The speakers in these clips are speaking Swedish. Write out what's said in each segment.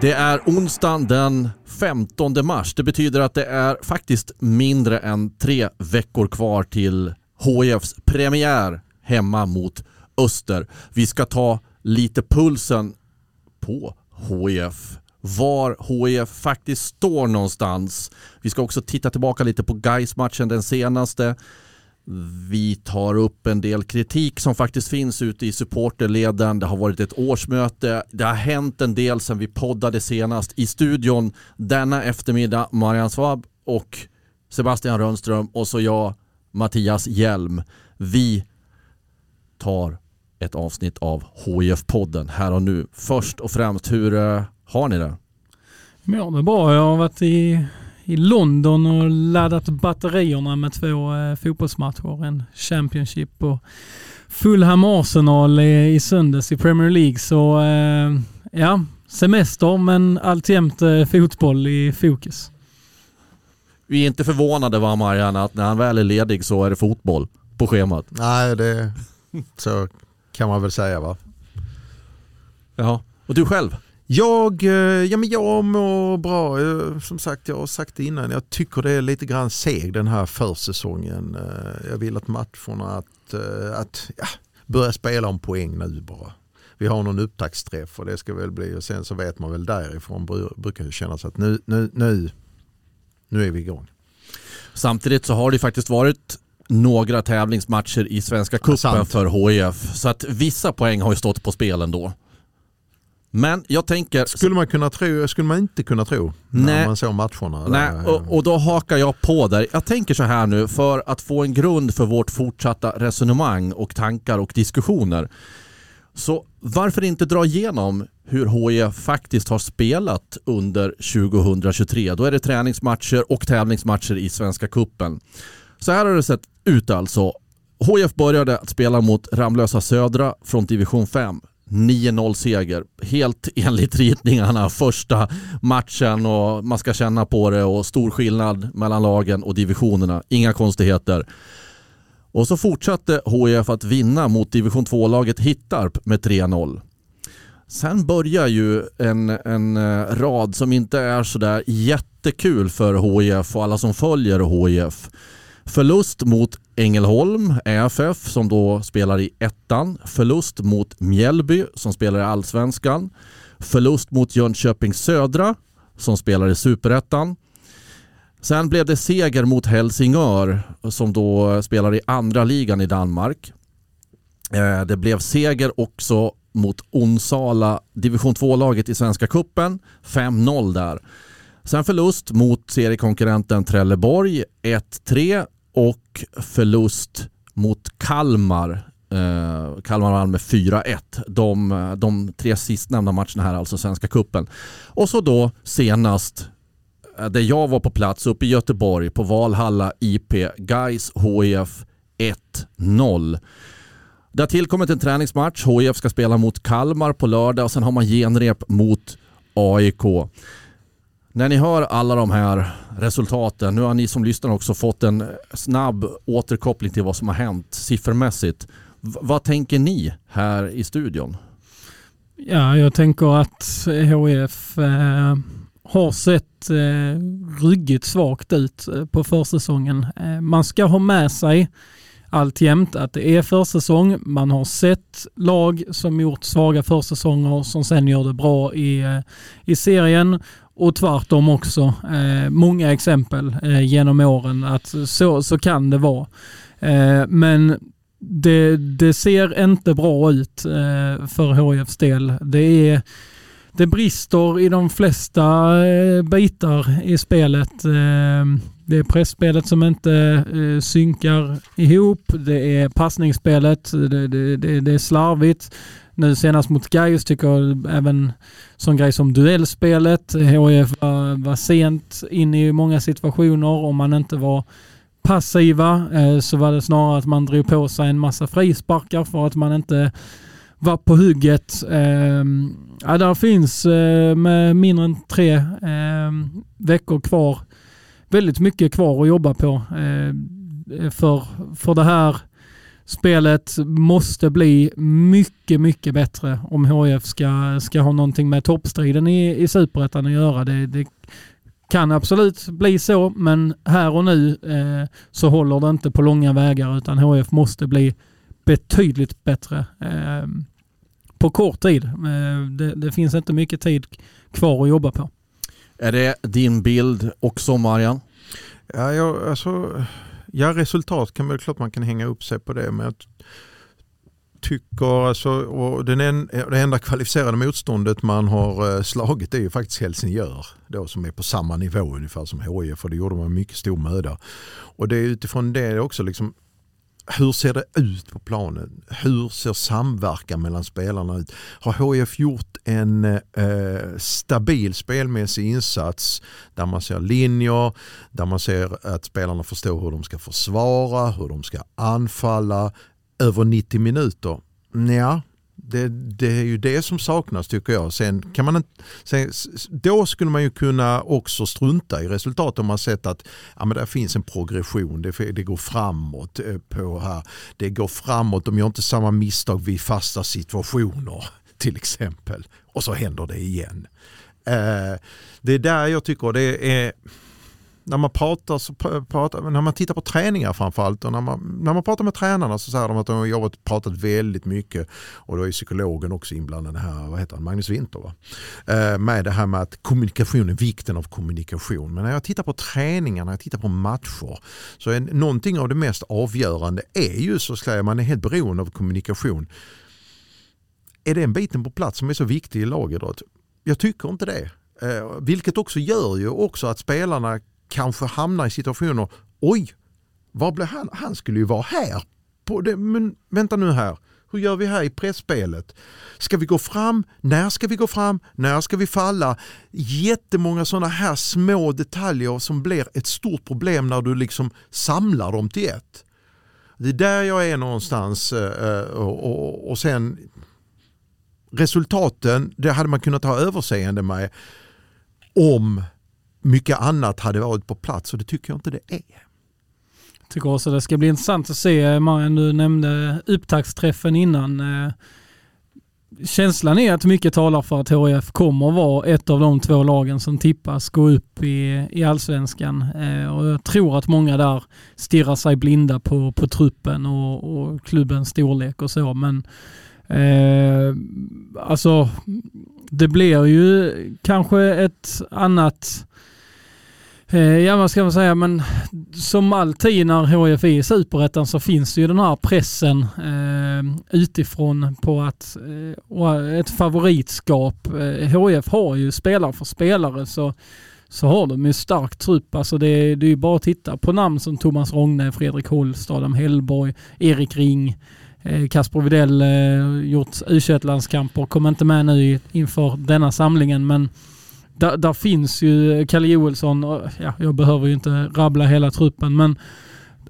Det är onsdagen den 15 mars. Det betyder att det är faktiskt mindre än tre veckor kvar till HIFs premiär hemma mot Öster. Vi ska ta lite pulsen på HIF. Var HIF faktiskt står någonstans. Vi ska också titta tillbaka lite på Gais matchen den senaste. Vi tar upp en del kritik som faktiskt finns ute i supporterleden. Det har varit ett årsmöte. Det har hänt en del sedan vi poddade senast. I studion denna eftermiddag Marianne Svab och Sebastian Rönnström och så jag Mattias Hjelm. Vi tar ett avsnitt av HIF-podden här och nu. Först och främst, hur eh, har ni det? Ja, det är bra. Jag har varit i i London och laddat batterierna med två eh, fotbollsmatcher. En Championship och Fulham Arsenal i, i söndags i Premier League. Så eh, ja, semester men alltjämt eh, fotboll i fokus. Vi är inte förvånade va Marianne att när han väl är ledig så är det fotboll på schemat. Nej, det så kan man väl säga va. Ja, och du själv? Jag, eh, ja, men jag mår bra. Eh, som sagt, jag har sagt det innan. Jag tycker det är lite grann seg den här försäsongen. Eh, jag vill att matcherna att, att ja, börja spela om poäng nu bara. Vi har någon upptaktsträff och det ska väl bli och sen så vet man väl därifrån brukar det kännas att nu, nu, nu, nu är vi igång. Samtidigt så har det faktiskt varit några tävlingsmatcher i Svenska cupen ja, för HIF. Så att vissa poäng har ju stått på spel ändå. Men jag tänker... Skulle man, kunna tro, skulle man inte kunna tro när nej, man såg matcherna? Nej, och, och, då hakar jag på där. Jag tänker så här nu, för att få en grund för vårt fortsatta resonemang och tankar och diskussioner. Så varför inte dra igenom hur HIF faktiskt har spelat under 2023? Då är det träningsmatcher och tävlingsmatcher i Svenska Kuppen. Så här har det sett ut alltså. HIF började att spela mot Ramlösa Södra från division 5. 9-0 seger. Helt enligt ritningarna första matchen och man ska känna på det och stor skillnad mellan lagen och divisionerna. Inga konstigheter. Och så fortsatte HIF att vinna mot division 2-laget Hittarp med 3-0. Sen börjar ju en, en eh, rad som inte är sådär jättekul för HIF och alla som följer HIF. Förlust mot Ängelholm, EFF, som då spelar i ettan. Förlust mot Mjällby, som spelar i allsvenskan. Förlust mot Jönköping Södra, som spelar i superettan. Sen blev det seger mot Helsingör, som då spelar i andra ligan i Danmark. Eh, det blev seger också mot Onsala, division 2-laget i Svenska Kuppen 5-0 där. Sen förlust mot seriekonkurrenten Trelleborg 1-3 och förlust mot Kalmar. Uh, Kalmar vann med 4-1. De, de tre sistnämnda matcherna här, alltså Svenska Kuppen. Och så då senast eh, där jag var på plats uppe i Göteborg på Valhalla IP, Guys HIF 1-0. Det har tillkommit en träningsmatch. HIF ska spela mot Kalmar på lördag och sen har man genrep mot AIK. När ni hör alla de här resultaten, nu har ni som lyssnar också fått en snabb återkoppling till vad som har hänt siffermässigt. V vad tänker ni här i studion? Ja, jag tänker att HIF eh, har sett eh, ryggigt svagt ut eh, på försäsongen. Eh, man ska ha med sig alltjämt att det är försäsong. Man har sett lag som gjort svaga försäsonger som sen gör det bra i, eh, i serien och tvärtom också. Eh, många exempel eh, genom åren att så, så kan det vara. Eh, men det, det, ser inte bra ut eh, för HIFs del. Det är det brister i de flesta eh, bitar i spelet. Eh, det är pressspelet som inte eh, synkar ihop. Det är passningsspelet. Det, det, det, det är slarvigt. Nu senast mot Gais tycker jag även sån grej som duellspelet. HIF var, var sent in i många situationer. Om man inte var passiva eh, så var det snarare att man drog på sig en massa frisparkar för att man inte var på hugget. Ehm, ja, där finns eh, med mindre än tre ehm, veckor kvar väldigt mycket kvar att jobba på. Eh, för, för det här spelet måste bli mycket, mycket bättre om HF ska, ska ha någonting med toppstriden i, i Superettan att göra. Det, det kan absolut bli så, men här och nu eh, så håller det inte på långa vägar utan HF måste bli betydligt bättre eh, på kort tid. Eh, det, det, finns inte mycket tid kvar att jobba på. Är det din bild också Marian? Ja, jag, alltså, ja resultat kan man, klart man kan hänga upp sig på det men jag tycker alltså, och den en, det enda kvalificerade motståndet man har eh, slagit är ju faktiskt Helsingör då, som är på samma nivå ungefär som HIF och det gjorde man mycket stor möda. Och det är utifrån det också liksom hur ser det ut på planen? Hur ser samverkan mellan spelarna ut? Har HIF gjort en eh, stabil spelmässig insats där man ser linjer, där man ser att spelarna förstår hur de ska försvara, hur de ska anfalla över 90 minuter? Ja, det, det, är ju det som saknas tycker jag. Sen kan man sen, då skulle man ju kunna också strunta i resultatet om man sett att ja, men där finns en progression, det, det går framåt eh, på här. Det går framåt, de gör inte samma misstag vid fasta situationer till exempel. Och så händer det igen. Eh, det är där jag tycker det är när man pratar, så pratar, när man tittar på träningar framförallt och när man, när man pratar med tränarna så säger de att de har jobbat, pratat väldigt mycket och då är psykologen också inblandad här, vad heter han, Magnus Winter va? Eh, med det här med att kommunikation, vikten av kommunikation. Men när jag tittar på träningar, när jag tittar på matcher så är någonting av det mest avgörande är ju så att man är helt beroende av kommunikation. Är den biten på plats som är så viktig i lagidrott? Jag tycker inte det. Eh, vilket också gör ju också att spelarna kanske hamnar i situationer, oj, var blev han? Han skulle ju vara här. På det, men vänta nu här, hur gör vi här i pressspelet? Ska vi gå fram? När ska vi gå fram? När ska vi falla? Jättemånga sådana här små detaljer som blir ett stort problem när du liksom samlar dem till ett. Det är där jag är någonstans eh, eh, och sen resultaten, det hade man kunnat ha överseende med om mycket annat hade varit på plats och det tycker jag inte det är. Jag tycker också det ska bli intressant att se, eh, Marian du nämnde upptaktsträffen innan. Eh, känslan är att mycket talar för att HIF kommer vara ett av de två lagen som tippas gå upp i, i allsvenskan. Eh, och jag tror att många där stirrar sig blinda på, på truppen och, och klubbens storlek och så. Men eh, alltså, det blir ju kanske ett annat Eh, Eh, ja, vad ska man säga, men som alltid när HIF är i superettan så finns det ju den här pressen eh, utifrån på att eh, ett favoritskap. Eh, HIF har ju spelare för spelare så, så har de ju stark trupp. Alltså det, det är ju bara att titta på namn som Thomas Rogne, Fredrik Holst, Adam Hellborg, Erik Ring. Eh, Kasper Widell eh, gjort u landskamper kommer inte med nu inför denna samlingen men där, där finns ju Kalle Joelsson, ja, jag behöver ju inte rabbla hela truppen men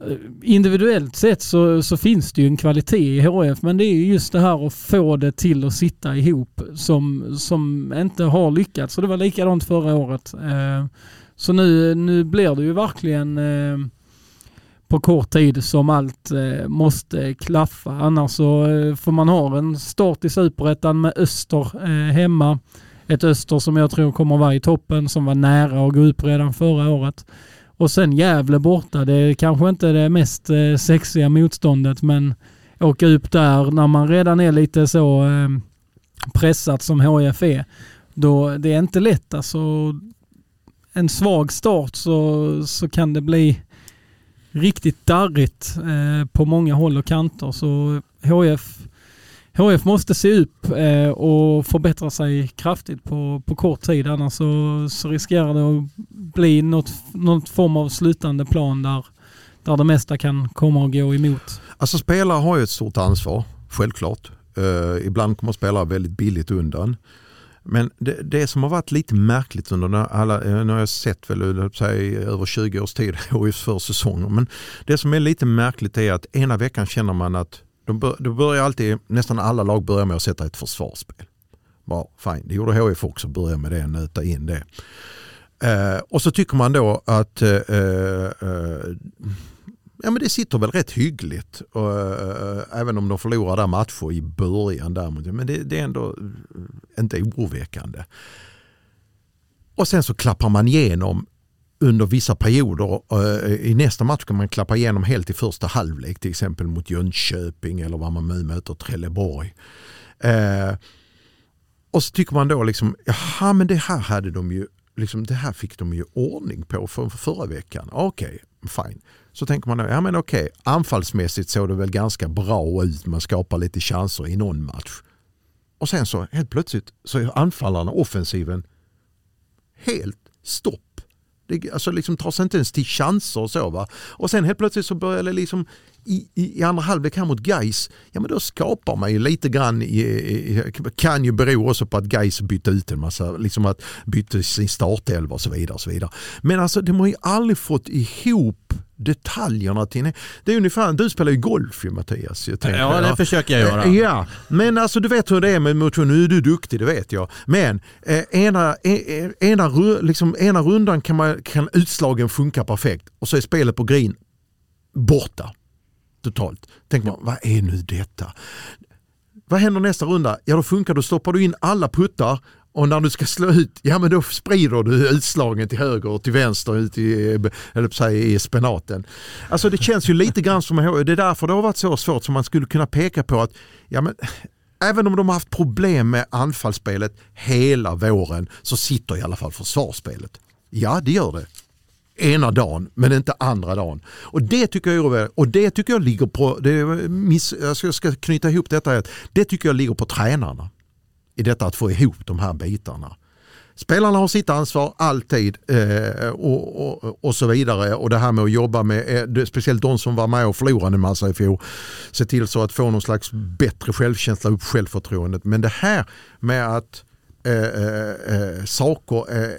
eh, individuellt sett så, så, finns det ju en kvalitet i HF men det är ju just det här att få det till att sitta ihop som, som inte har lyckats. Så det var likadant förra året. Eh, så nu, nu blir det ju verkligen eh, på kort tid som allt måste klaffa. Annars så får man ha en start i superettan med Öster hemma ett Öster som jag tror kommer vara i toppen, som var nära att gå upp redan förra året. Och sen Gävle borta. Det är kanske inte det mest eh, sexiga motståndet, men åka upp där när man redan är lite så ehm, pressat som HIF är. Då, det är inte lätt. Alltså, en svag start så, så kan det bli riktigt darrigt eh, på många håll och kanter. Så HIF HF måste se upp eh, och förbättra sig kraftigt på, på kort tid annars så, så riskerar det att bli något, något form av slutande plan där, där det mesta kan komma att gå emot. Alltså spelare har ju ett stort ansvar, självklart. Uh, ibland kommer spelare väldigt billigt undan. Men det, det, som har varit lite märkligt under alla, eh, nu har jag sett väl eh, säg, över 20 års tid HIFs försäsonger, men det som är lite märkligt är att ena veckan känner man att de bör, de börjar alltid, nästan alla lag börjar med att sätta ett försvarsspel. Bra, fine. Det gjorde HIF också, börja med det, nöta in det. Eh, och så tycker man då att eh, eh, eh ja, men det sitter väl rätt hyggligt. Och, eh, även om de förlorar där matcher i början. Där, men det, det är ändå eh, inte oroväckande. Och sen så klappar man igenom under vissa perioder. Eh, I nästa match kan man klappa igenom helt i första halvlek. Till exempel mot Jönköping eller vad man nu möter, Trelleborg. Eh, och så tycker man då liksom, jaha men det här hade de ju, liksom, det här fick de ju ordning på för, för förra veckan. Okej, okay, fine. Så tänker man, då, ja men okej, anfallsmässigt såg det väl ganska bra ut. Man skapar lite chanser i någon match. Och sen så helt plötsligt så är anfallarna, offensiven, helt stopp. Det alltså liksom tar sig inte ens till chanser och så. Va? Och sen helt plötsligt så börjar det liksom i, i, andra halvlek här mot Geis, ja men då skapar man ju lite grann, i, kan ju bero också på att Geis bytte ut en massa, liksom att bytte sin startelva och så vidare. Och så vidare. Men alltså de har ju aldrig fått ihop detaljerna till Det är ungefär, du spelar ju golf ju Mattias. Jag tänker, ja, det ja. försöker jag göra. Ja, men alltså du vet hur det är med motion. Nu är du duktig, det vet jag. Men eh, ena, eh, ena, liksom, ena rundan kan, man, kan utslagen funka perfekt och så är spelet på green borta totalt. Tänk man, vad är nu detta? Vad händer nästa runda? Ja då funkar då stoppar du in alla puttar och när du ska slå ut, ja men då sprider du utslagen till höger och till vänster ut i, eller säga, i spenaten. Alltså det känns ju lite grann som, det är därför det har varit så svårt som man skulle kunna peka på att, ja men även om de har haft problem med anfallsspelet hela våren så sitter i alla fall försvarsspelet. Ja det gör det ena dagen men inte andra dagen. Och det tycker jag är och det tycker jag ligger på, det miss, jag ska knyta ihop detta, det tycker jag ligger på tränarna i detta att få ihop de här bitarna. Spelarna har sitt ansvar alltid eh, och, och, och, så vidare. Och det här med att jobba med, eh, speciellt de som var med och förlorade en massa i fjol, se till så att få någon slags bättre självkänsla, upp självförtroendet. Men det här med att eh, eh, eh saker eh,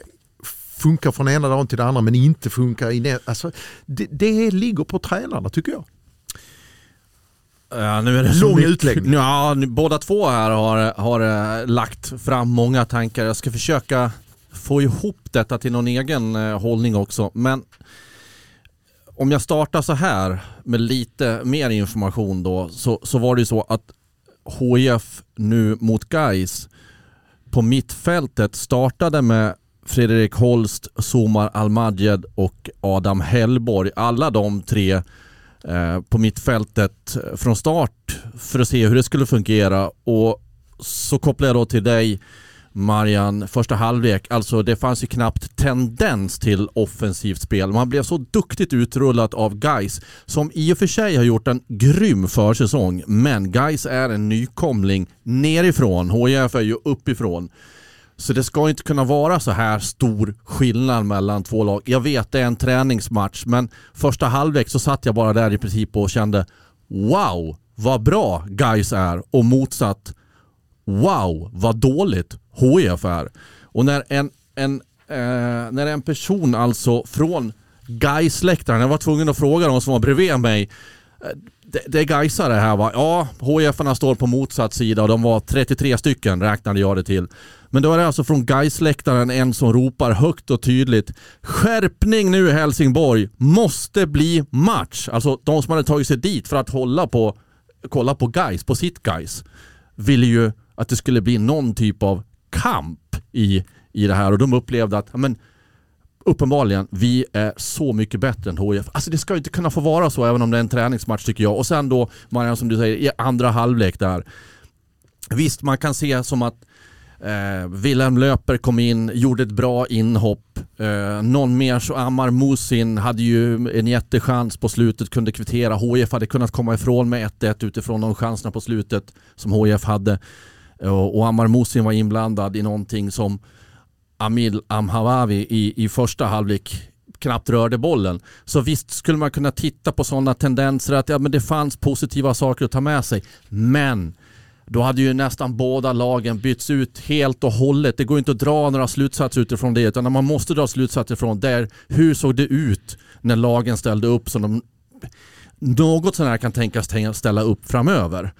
funkar från ena dagen till den andra men inte funkar i alltså, det, det ligger på tränarna tycker jag. Ja, nu är det Lång utläggning. Ja, båda två här har, har äh, lagt fram många tankar. Jag ska försöka få ihop detta till någon egen äh, hållning också. Men om jag startar så här med lite mer information då så, så var det ju så att HIF nu mot Guys på mittfältet startade med Fredrik Holst, Somar Almadjed och Adam Hellborg. Alla de tre eh, på mittfältet eh, från start för att se hur det skulle fungera. Och så kopplar jag då till dig Marian, första halvlek. Alltså det fanns ju knappt tendens till offensivt spel. Man blev så duktigt utrullat av Geis som i och för sig har gjort en grym försäsong. Men Geis är en nykomling nerifrån. HIF är ju uppifrån. Så det ska inte kunna vara så här stor skillnad mellan två lag. Jag vet det är en träningsmatch men första halvlek så satt jag bara där i princip och kände Wow vad bra guys är och motsatt Wow vad dåligt HIF är. Och när en, en, eh, när en person alltså från Gais-läktaren, jag var tvungen att fråga de som var bredvid mig eh, det, det är Gaisare här va? Ja, HIF står på motsatt sida och de var 33 stycken räknade jag det till. Men då är det alltså från Gaisläktaren en som ropar högt och tydligt Skärpning nu Helsingborg! Måste bli match! Alltså de som hade tagit sig dit för att hålla på, kolla på Gais, på sitt Gais ville ju att det skulle bli någon typ av kamp i, i det här och de upplevde att men, uppenbarligen, vi är så mycket bättre än HIF. Alltså det ska ju inte kunna få vara så även om det är en träningsmatch tycker jag. Och sen då, Marianne som du säger, i andra halvlek där. Visst, man kan se som att Eh, Wilhelm Löper kom in, gjorde ett bra inhopp. Eh, någon mer så Ammar Musin hade ju en jättechans på slutet, kunde kvittera. HIF hade kunnat komma ifrån med 1-1 utifrån de chanserna på slutet som HIF hade. Och, och Ammar Musin var inblandad i någonting som Amil Amhawawi i, i första halvlek knappt rörde bollen. Så visst skulle man kunna titta på sådana tendenser att ja, men det fanns positiva saker att ta med sig. Men då hade ju nästan båda lagen bytts ut helt och hållet. Det går inte att dra några slutsatser utifrån det utan man måste dra slutsatser från där. Hur såg det ut när lagen ställde upp som de något sådär kan tänkas ställa upp framöver?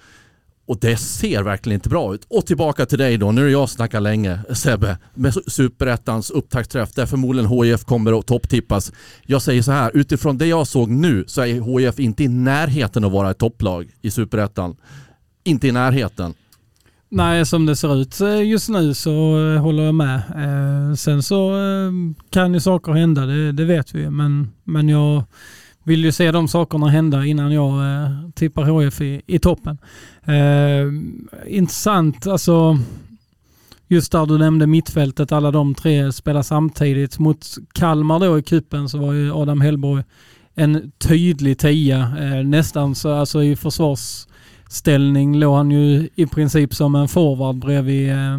Och det ser verkligen inte bra ut. Och tillbaka till dig då, nu är jag snackar länge Sebbe, med Superettans upptaktsträff där förmodligen HIF kommer att topptippas. Jag säger så här, utifrån det jag såg nu så är HIF inte i närheten att vara ett topplag i Superettan. Inte i närheten. Nej, som det ser ut eh, just nu så eh, håller jag med. Eh, sen så kan ju saker hända, det, det vet vi. Men, men jag vill ju se de sakerna hända innan jag tippar HF i, i toppen. intressant, alltså just där du nämnde mittfältet, alla de tre spelar samtidigt. Mot Kalmar då i kuppen så var ju Adam Hellborg en tydlig tia, nästan så alltså i försvars ställning låg han ju i princip som en forward bredvid eh,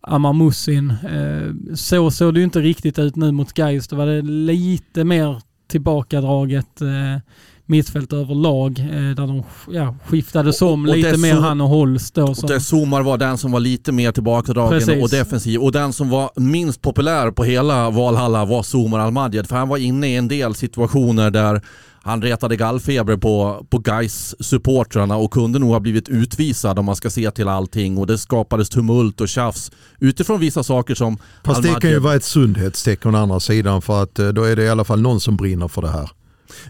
Amar Musin. Eh, så såg det ju inte riktigt ut nu mot Gais. Då var det lite mer tillbakadraget eh, mittfält överlag eh, där de ja, skiftades om och, och lite mer han och Holst. Då, och där Somar var den som var lite mer tillbakadragen Precis. och defensiv och den som var minst populär på hela Valhalla var Somar Almadjed för han var inne i en del situationer där han retade gallfeber på, på guys supportrarna och kunde nog ha blivit utvisad om man ska se till allting och det skapades tumult och tjafs utifrån vissa saker som... Fast det kan ju vara ett sundhetstecken å andra sidan för att eh, då är det i alla fall någon som brinner för det här.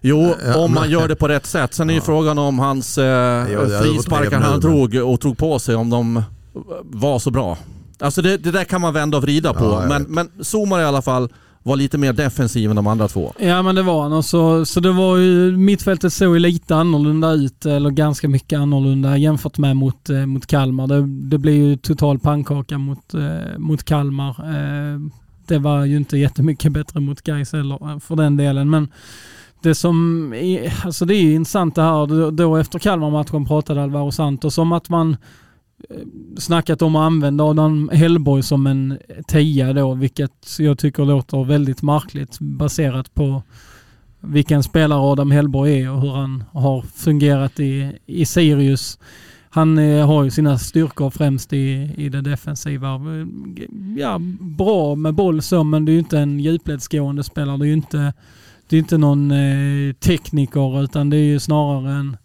Jo, om man gör det på rätt sätt. Sen är ju ja. frågan om hans eh, frisparkar han drog och tog på sig, om de var så bra. Alltså det, det där kan man vända och vrida på. Ja, men, men Zomar i alla fall var lite mer defensiv än de andra två. Ja men det var han. Så, så det var ju, mittfältet såg ju lite annorlunda ut, eller ganska mycket annorlunda jämfört med mot, eh, mot Kalmar. Det, det blev ju total pannkaka mot, eh, mot Kalmar. Eh, det var ju inte jättemycket bättre mot Gais heller eh, för den delen. Men det som är, alltså det är intressant det här, då efter Kalmar-matchen pratade Alvaro Santos om att man Eh, snackat om att använda Adam Hellborg som en tia då, vilket jag tycker låter väldigt märkligt baserat på vilken spelare Adam Hellborg är och hur han har fungerat i, i Sirius. Han eh, har ju sina styrkor främst i, i det defensiva. Eh, ja, bra med boll så, men det är ju inte en djupledsgående spelare. Det är ju inte, det är inte någon eh, tekniker, utan det är ju snarare en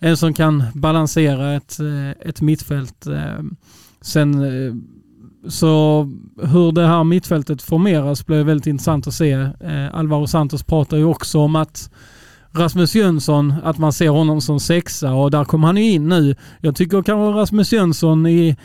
en som kan balansera ett, eh, ett mittfält. Eh, sen eh, så hur det här mittfältet formeras blir väldigt intressant att se. Alvaro Santos pratar ju också om att Rasmus Jönsson, att man ser honom som sexa och där kom han ju in nu. Jag tycker kanske Rasmus Jönsson i,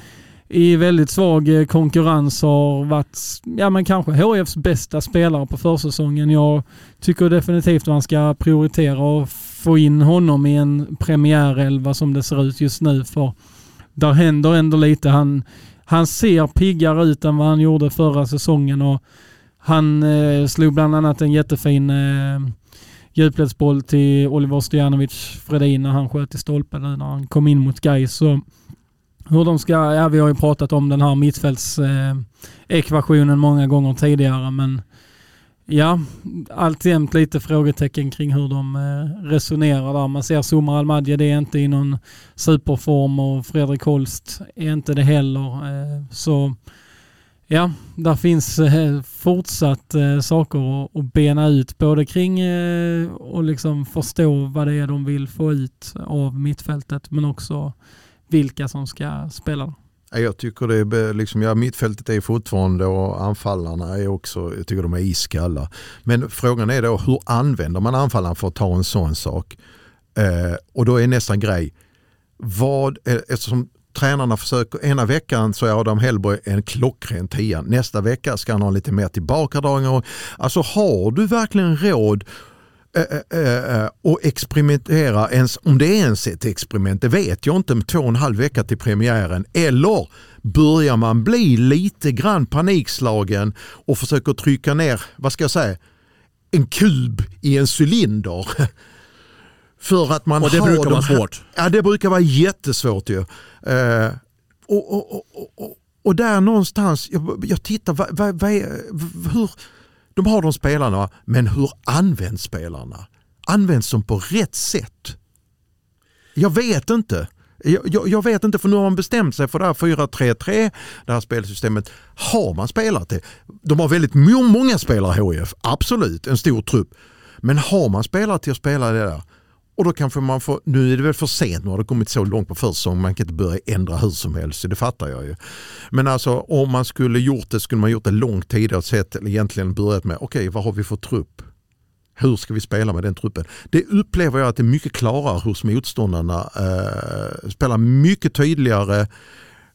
i väldigt svag konkurrens har varit, ja men kanske HFs bästa spelare på försäsongen. Jag tycker definitivt man ska prioritera och få in honom i en premiärelva som det ser ut just nu. För där händer ändå lite. Han, han ser piggare ut än vad han gjorde förra säsongen och han eh, slog bland annat en jättefin eh, djupledsboll till Oliver Stojanovic Fredin när han sköt i stolpen nu när han kom in mot Gais. Så hur de ska, ja vi har ju pratat om den här mittfältsekvationen eh, många gånger tidigare men Ja, alltjämt lite frågetecken kring hur de eh, resonerar där. Man ser Somar Almadje, det är inte i någon superform och Fredrik Holst är inte det heller. Eh, så ja, där finns eh, fortsatt saker att bena ut både kring och liksom förstå vad det är de vill få ut av mittfältet men också vilka som ska spela. Jag tycker det är liksom, ja, mittfältet är fortfarande och anfallarna är också, jag tycker de är iskalla. Men frågan är då hur använder man anfallaren för att ta en sån sak? Eh, och då är nästan grej, vad, eh, eftersom tränarna försöker, ena veckan så är Adam Hellborg en klockren tia, nästa vecka ska han ha lite mer tillbakadragningar. Alltså har du verkligen råd eh, eh, och experimentera, ens, om det är ens ett experiment, det vet jag inte med två och en halv vecka till premiären. Eller börjar man bli lite grann panikslagen och försöker trycka ner, vad ska jag säga, en kub i en cylinder. För att man och det har brukar de vara svårt. Ja det brukar vara jättesvårt ju. Eh, och, och, och, och där någonstans, jag, jag tittar, vad, vad, vad är, hur, de har de spelarna, men hur används spelarna? Används de på rätt sätt? Jag vet inte. Jag, jag, vet inte för nu har man bestämt sig för det här 4-3-3, det här spelsystemet. Har man spelat det? De har väldigt många spelare HIF, absolut, en stor trupp. Men har man spelat till att spela det där? Och då kanske man får, nu är det väl för sent, nu har det kommit så långt på försäsongen, man kan inte börja ändra hur som helst, det fattar jag ju. Men alltså om man skulle gjort det, skulle man gjort det långt tidigare sett, eller egentligen börjat med, okej vad har vi för trupp? Hur ska vi spela med den truppen? Det upplever jag att det är mycket klarare hos motståndarna. Eh, spelar mycket tydligare,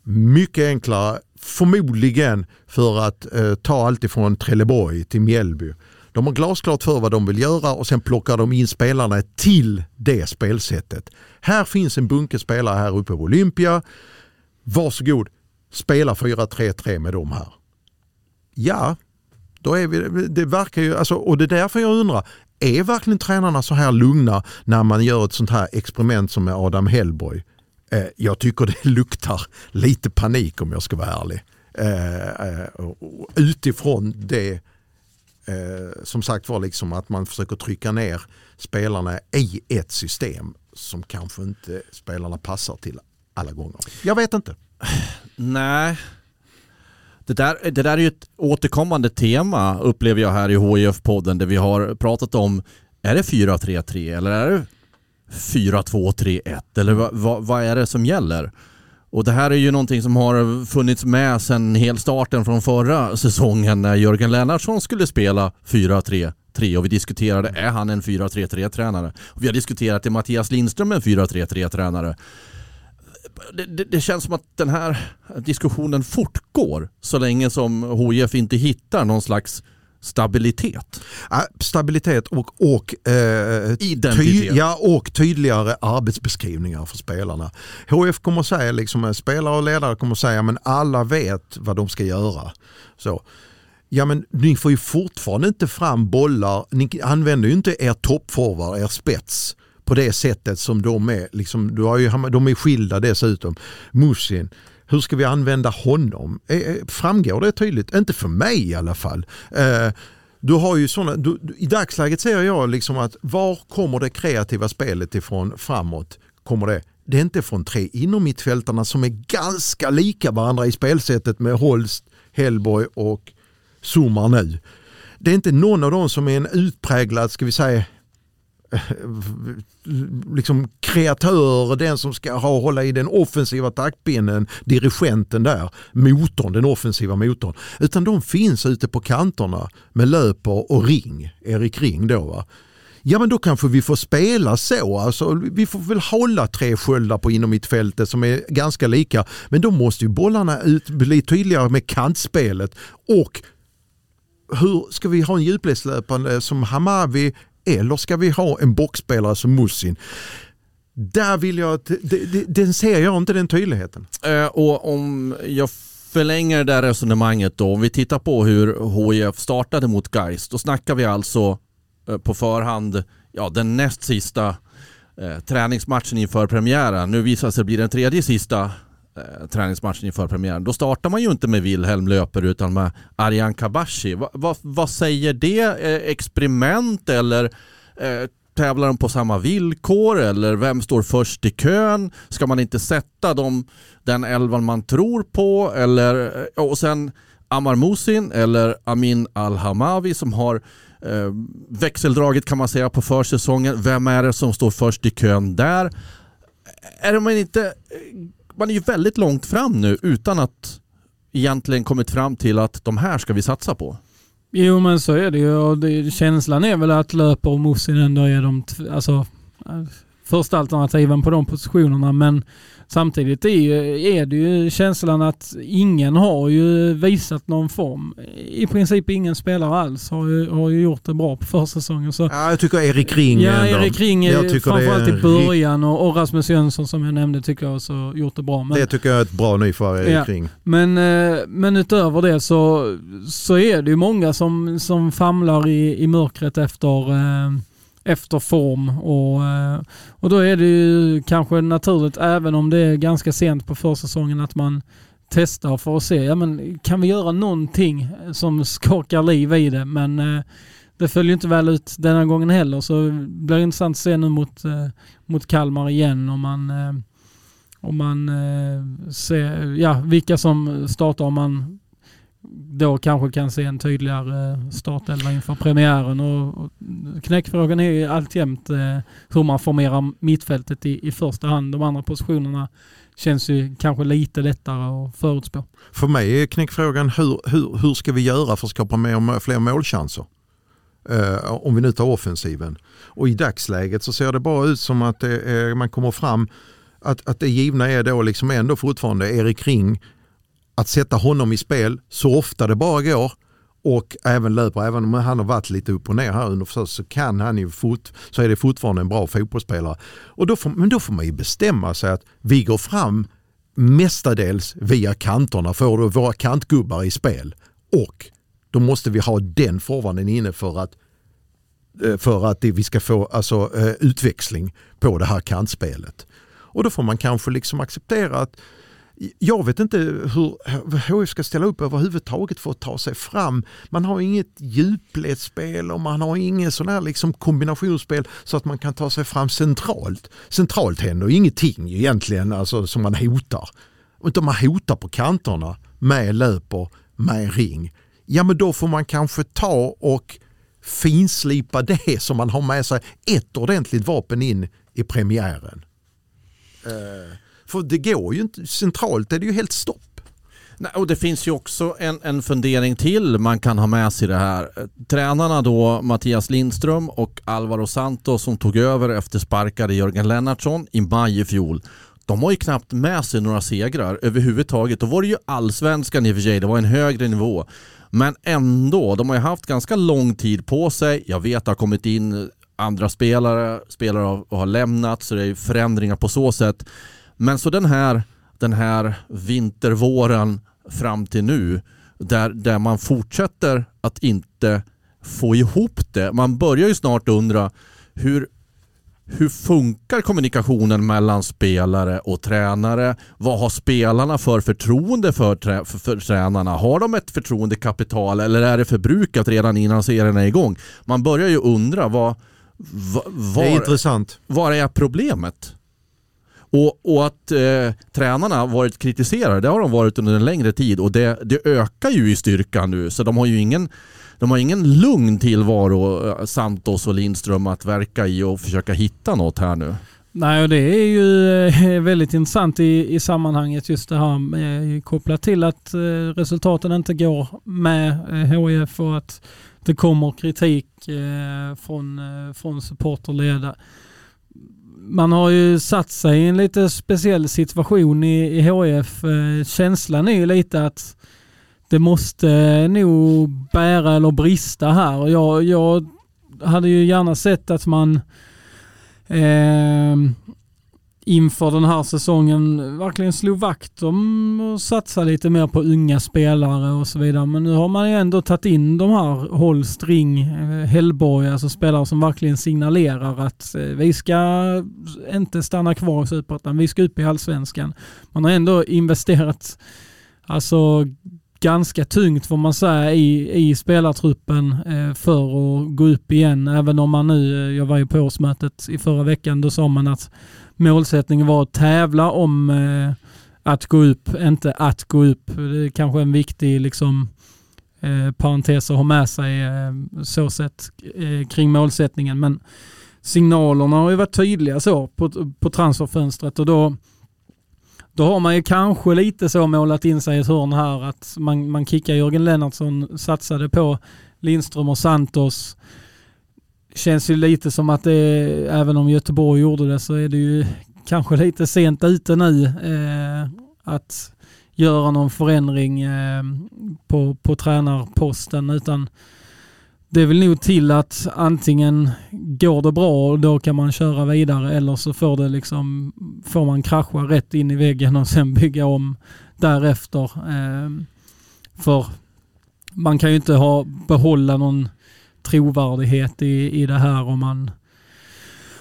mycket enklare. Förmodligen för att eh, ta allt ifrån Trelleborg till Mjällby. De har glasklart för vad de vill göra och sen plockar de in spelarna till det spelsättet. Här finns en bunke spelare här uppe på Olympia. Varsågod, spela 4-3-3 med dem här. Ja, då är vi, det verkar ju, alltså, och det är därför jag undrar, är verkligen tränarna så här lugna när man gör ett sånt här experiment som med Adam Hellborg? Eh, jag tycker det luktar lite panik om jag ska vara ärlig. Eh, eh, utifrån det eh, som sagt var liksom att man försöker trycka ner spelarna i ett system som kanske inte spelarna passar till alla gånger. Jag vet inte. Nej. Det där, det där är ju ett återkommande tema upplever jag här i HIF-podden där vi har pratat om är det 4-3-3 eller är det 4-2-3-1 eller vad, vad, vad är det som gäller? Och det här är ju någonting som har funnits med sedan helstarten från förra säsongen när Jörgen Lennartsson skulle spela 4-3-3 och vi diskuterade är han en 4-3-3-tränare? Och vi har diskuterat är Mattias Lindström en 4-3-3-tränare? det, det, det känns som att den här diskussionen fortgår så länge som HIF inte hittar någon slags stabilitet. Stabilitet och, och, eh, Identitet. ja, och tydligare arbetsbeskrivningar för spelarna. HF kommer säga, liksom, eh, spelare och ledare kommer säga men alla vet vad de ska göra. Så. Ja men ni får ju fortfarande inte fram bollar, ni använder ju inte er toppforward, er spets på det sättet som de är. Liksom, du har ju, de är skilda dessutom. Musin, hur ska vi använda honom? Eh, eh, framgår det tydligt? Inte för mig i alla fall. Eh, du har ju såna, du, I dagsläget ser jag liksom att var kommer det kreativa spelet ifrån framåt? Kommer det, det är inte från tre inom mittfältarna som är ganska lika varandra i spelsättet med Holst, Hellborg och Zumar nu. Det är inte någon av dem som är en utpräglad, ska vi säga, liksom kreatör, den som ska ha, hålla i den offensiva taktpinnen, dirigenten där, motorn, den offensiva motorn. Utan de finns ute på kanterna med Löper och Ring, Erik Ring då va. Ja men då kanske vi får spela så. Alltså, vi får väl hålla tre sköldar på inom mittfältet som är ganska lika. Men då måste ju bollarna ut, bli tydligare med kantspelet. Och hur ska vi ha en djupledslöpande som Hamavi eller ska vi ha en boxspelare som Musin? Där vill jag, att- den ser jag inte den tydligheten. Eh, och om jag förlänger det där resonemanget då, om vi tittar på hur HIF startade mot Geist, då snackar vi alltså eh, på förhand ja, den näst sista eh, träningsmatchen inför premiären. Nu visar det sig bli den tredje sista eh, träningsmatchen inför premiären. Då startar man ju inte med Wilhelm Löper utan med Arjan Kabashi. Va, va, vad säger det? Eh, experiment eller eh, tävlar de på samma villkor eller vem står först i kön? Ska man inte sätta dem, den elvan man tror på eller eh, och sen Amar Musin eller Amin Al Hamawi som har eh, växeldraget kan man säga på försäsongen. Vem är det som står först i kön där? Är man inte... Eh, man är ju väldigt långt fram nu utan att egentligen kommit fram till att de här ska vi satsa på. Jo men så är det ju och det, känslan är väl att Löper och Musin ändå är de alltså, eh, första alternativen på de positionerna. Men samtidigt är, ju, är det ju känslan att ingen har ju visat någon form. I princip ingen spelare alls har ju, har ju gjort det bra på försäsongen. Så, ja, jag tycker Erik Ring Ja. Erik Ring Jag är framförallt i början och, och Rasmus Jönsson som jag nämnde tycker jag också gjort det bra. Men, Det tycker jag är ett bra nyförvärv, Erik Ja. Ring. men, eh, men utöver det så, så är det ju många som, som famlar i, i mörkret efter, eh, efter form. Och, eh, och då är det ju kanske naturligt, även om det är ganska sent på försäsongen, att man testar för att se, ja, men kan vi göra någonting som skakar liv i det? Men eh, det följer inte väl ut denna gången heller så det blir intressant att se nu mot, eh, mot Kalmar igen om man, om man ser ja, vilka som startar om man då kanske kan se en tydligare eh, startelva inför premiären. Och, och knäckfrågan är ju alltjämt eh, hur man formerar mittfältet i, i första hand. De andra positionerna känns ju kanske lite lättare att förutspå. För mig är knäckfrågan hur, hur, hur ska vi göra för att skapa mer, fler målchanser? Eh, om vi nu tar offensiven. Och i dagsläget så ser det bara ut som att det man kommer fram att, att det givna är då liksom ändå fortfarande Erik Ring. Att sätta honom i spel så ofta det bara går och även löper, även om han har varit lite upp och ner här under försöket så kan han ju fot, så är det fortfarande en bra fotbollsspelare. Och då får, men då får man ju bestämma sig att vi går fram mestadels via kanterna, får då våra kantgubbar i spel och då måste vi ha den forwarden inne för att eh, för att vi ska få alltså, eh, utväxling på det här kantspelet. Och då får man kanske liksom acceptera att jag vet inte hur HF ska ställa upp överhuvudtaget för att ta sig fram. Man har inget djupledsspel och man har inget sån här liksom kombinationsspel så att man kan ta sig fram centralt. Centralt händer ingenting egentligen alltså, som man hotar. Utan man hotar på kanterna med löper, med ring. Ja men då får man kanske ta och finslipa det som man har med sig ett ordentligt vapen in i premiären. Uh för det går ju inte, centralt är det ju helt stopp. Nej, och det finns ju också en, en fundering till man kan ha med sig i det här. Tränarna då Mattias Lindström och Alvaro Santos som tog över efter sparkade Jörgen Lennartsson i maj i fjol. De har ju knappt med sig några segrar överhuvudtaget. Då var det ju allsvenskan i och för sig, det var en högre nivå. Men ändå, de har ju haft ganska lång tid på sig. Jag vet att det har kommit in andra spelare, spelare har, har lämnat så det är förändringar på så sätt. Men så den här, den här vintervåren fram till nu där, där man fortsätter att inte få ihop det. Man börjar ju snart undra hur, hur funkar kommunikationen mellan spelare och tränare? Vad har spelarna för förtroende för, trä, för, för tränarna? Har de ett förtroendekapital eller är det förbrukat redan innan serien är igång? Man börjar ju undra vad, vad, Det är var, intressant. var är problemet? Och, och att eh, tränarna varit kritiserade, det har de varit under en längre tid och det, det ökar ju i styrka nu så de har ju ingen de har ingen lugn tillvaro, eh, Santos och Lindström, att verka i och försöka hitta något här nu. Nej, och det är ju eh, väldigt intressant i, i sammanhanget just det här med, eh, kopplat till att eh, resultaten inte går med eh, HIF och att det kommer kritik eh, från, eh, från supporterledare. Man har ju satt sig i en lite speciell situation i, i HIF. Eh, känslan är ju lite att det måste nog bära eller brista här. Och jag, jag hade ju gärna sett att man eh, inför den här säsongen verkligen slog vakt om och satsa lite mer på unga spelare och så vidare. Men nu har man ju ändå tagit in de här Holst, Ring, eh, Hellborg, alltså spelare som verkligen signalerar att eh, vi ska inte stanna kvar i Superettan, vi ska upp i Allsvenskan. Man har ändå investerat alltså ganska tungt får man säga i, i spelartruppen eh, för att gå upp igen. Även om man nu, eh, jag var ju på årsmötet i förra veckan, då sa man att målsättningen var att tävla om eh, att gå upp, inte att gå upp. Det är kanske en viktig liksom, eh, parentes att ha med sig eh, så sett eh, kring målsättningen. Men signalerna har ju varit tydliga så på, på transferfönstret och då då har man ju kanske lite så målat in sig i ett hörn här att man, man kickar Jörgen Lennartsson, satsade på Lindström och Santos känns ju lite som att det, även om Göteborg gjorde det, så är det ju kanske lite sent ute nu eh, att göra någon förändring eh, på, på tränarposten. Utan det är väl nog till att antingen går det bra och då kan man köra vidare eller så får, det liksom, får man krascha rätt in i väggen och sen bygga om därefter. Eh, för man kan ju inte ha, behålla någon trovärdighet i, i det här om man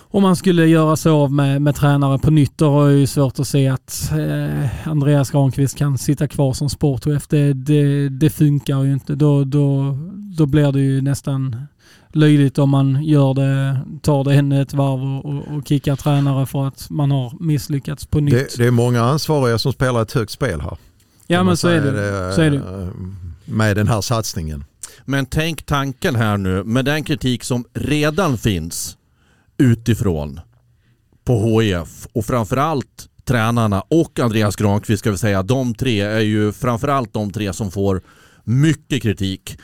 om man skulle göra sig av med, med tränare på nytt, då har jag ju svårt att se att eh, Andreas Granqvist kan sitta kvar som sportchef. Det, det, det funkar ju inte. Då, då, då blir det ju nästan löjligt om man gör det, tar det ännu ett varv och, och, kickar tränare för att man har misslyckats på nytt. Det, det är många ansvariga som spelar ett högt spel här. Ja men så är, det, det, så är det. Med den här satsningen. Men tänk tanken här nu med den kritik som redan finns utifrån på HIF och framförallt tränarna och Andreas Granqvist ska vi säga. De tre är ju framförallt de tre som får mycket kritik.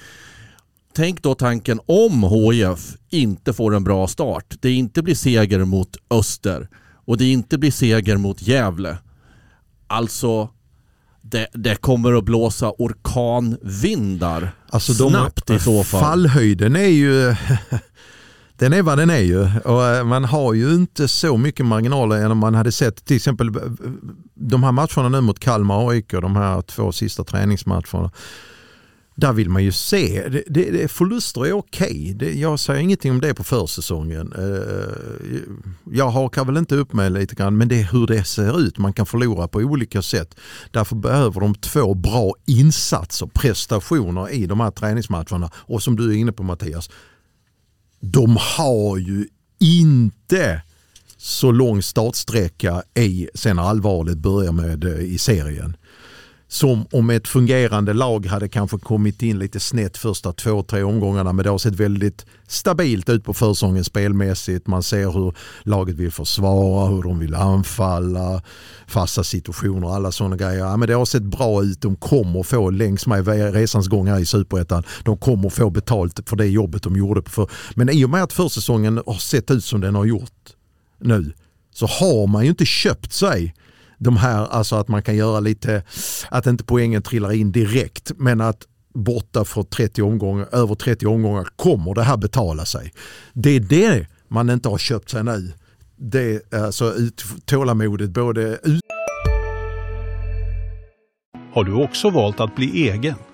Tänk då tanken om HIF inte får en bra start. Det inte blir seger mot Öster och det inte blir seger mot Gävle. Alltså det, det, kommer att blåsa orkanvindar alltså snabbt i så fall. Fallhöjden är ju den är vad den är ju och eh, man har ju inte så mycket marginaler än om man hade sett till exempel eh, de här matcherna nu mot Kalmar och AIK, de här två sista träningsmatcherna. Där vill man ju se, det, det, förluster är okej. Okay. jag säger ingenting om det på försäsongen. Eh, eh, jag hakar väl inte upp mig lite grann men det är hur det ser ut. Man kan förlora på olika sätt. Därför behöver de två bra insatser, prestationer i de här träningsmatcherna. Och som du är inne på Mattias, de har ju inte så lång startsträcka i sen allvarligt börjar med eh, i serien som om ett fungerande lag hade kanske kommit in lite snett första två, tre omgångarna men det har sett väldigt stabilt ut på försången spelmässigt. Man ser hur laget vill försvara, hur de vill anfalla, fasta situationer, alla sådana grejer. Ja, men det har sett bra ut. De kommer få längs med resans gång här i Superettan. De kommer få betalt för det jobbet de gjorde. För. Men i och med att försäsongen har sett ut som den har gjort nu så har man ju inte köpt sig de här, alltså att man kan göra lite, att inte poängen trillar in direkt men att borta för 30 omgångar, över 30 omgångar kommer det här betala sig. Det är det man inte har köpt sig nu. Det är alltså ut, tålamodet både ut... Har du också valt att bli egen?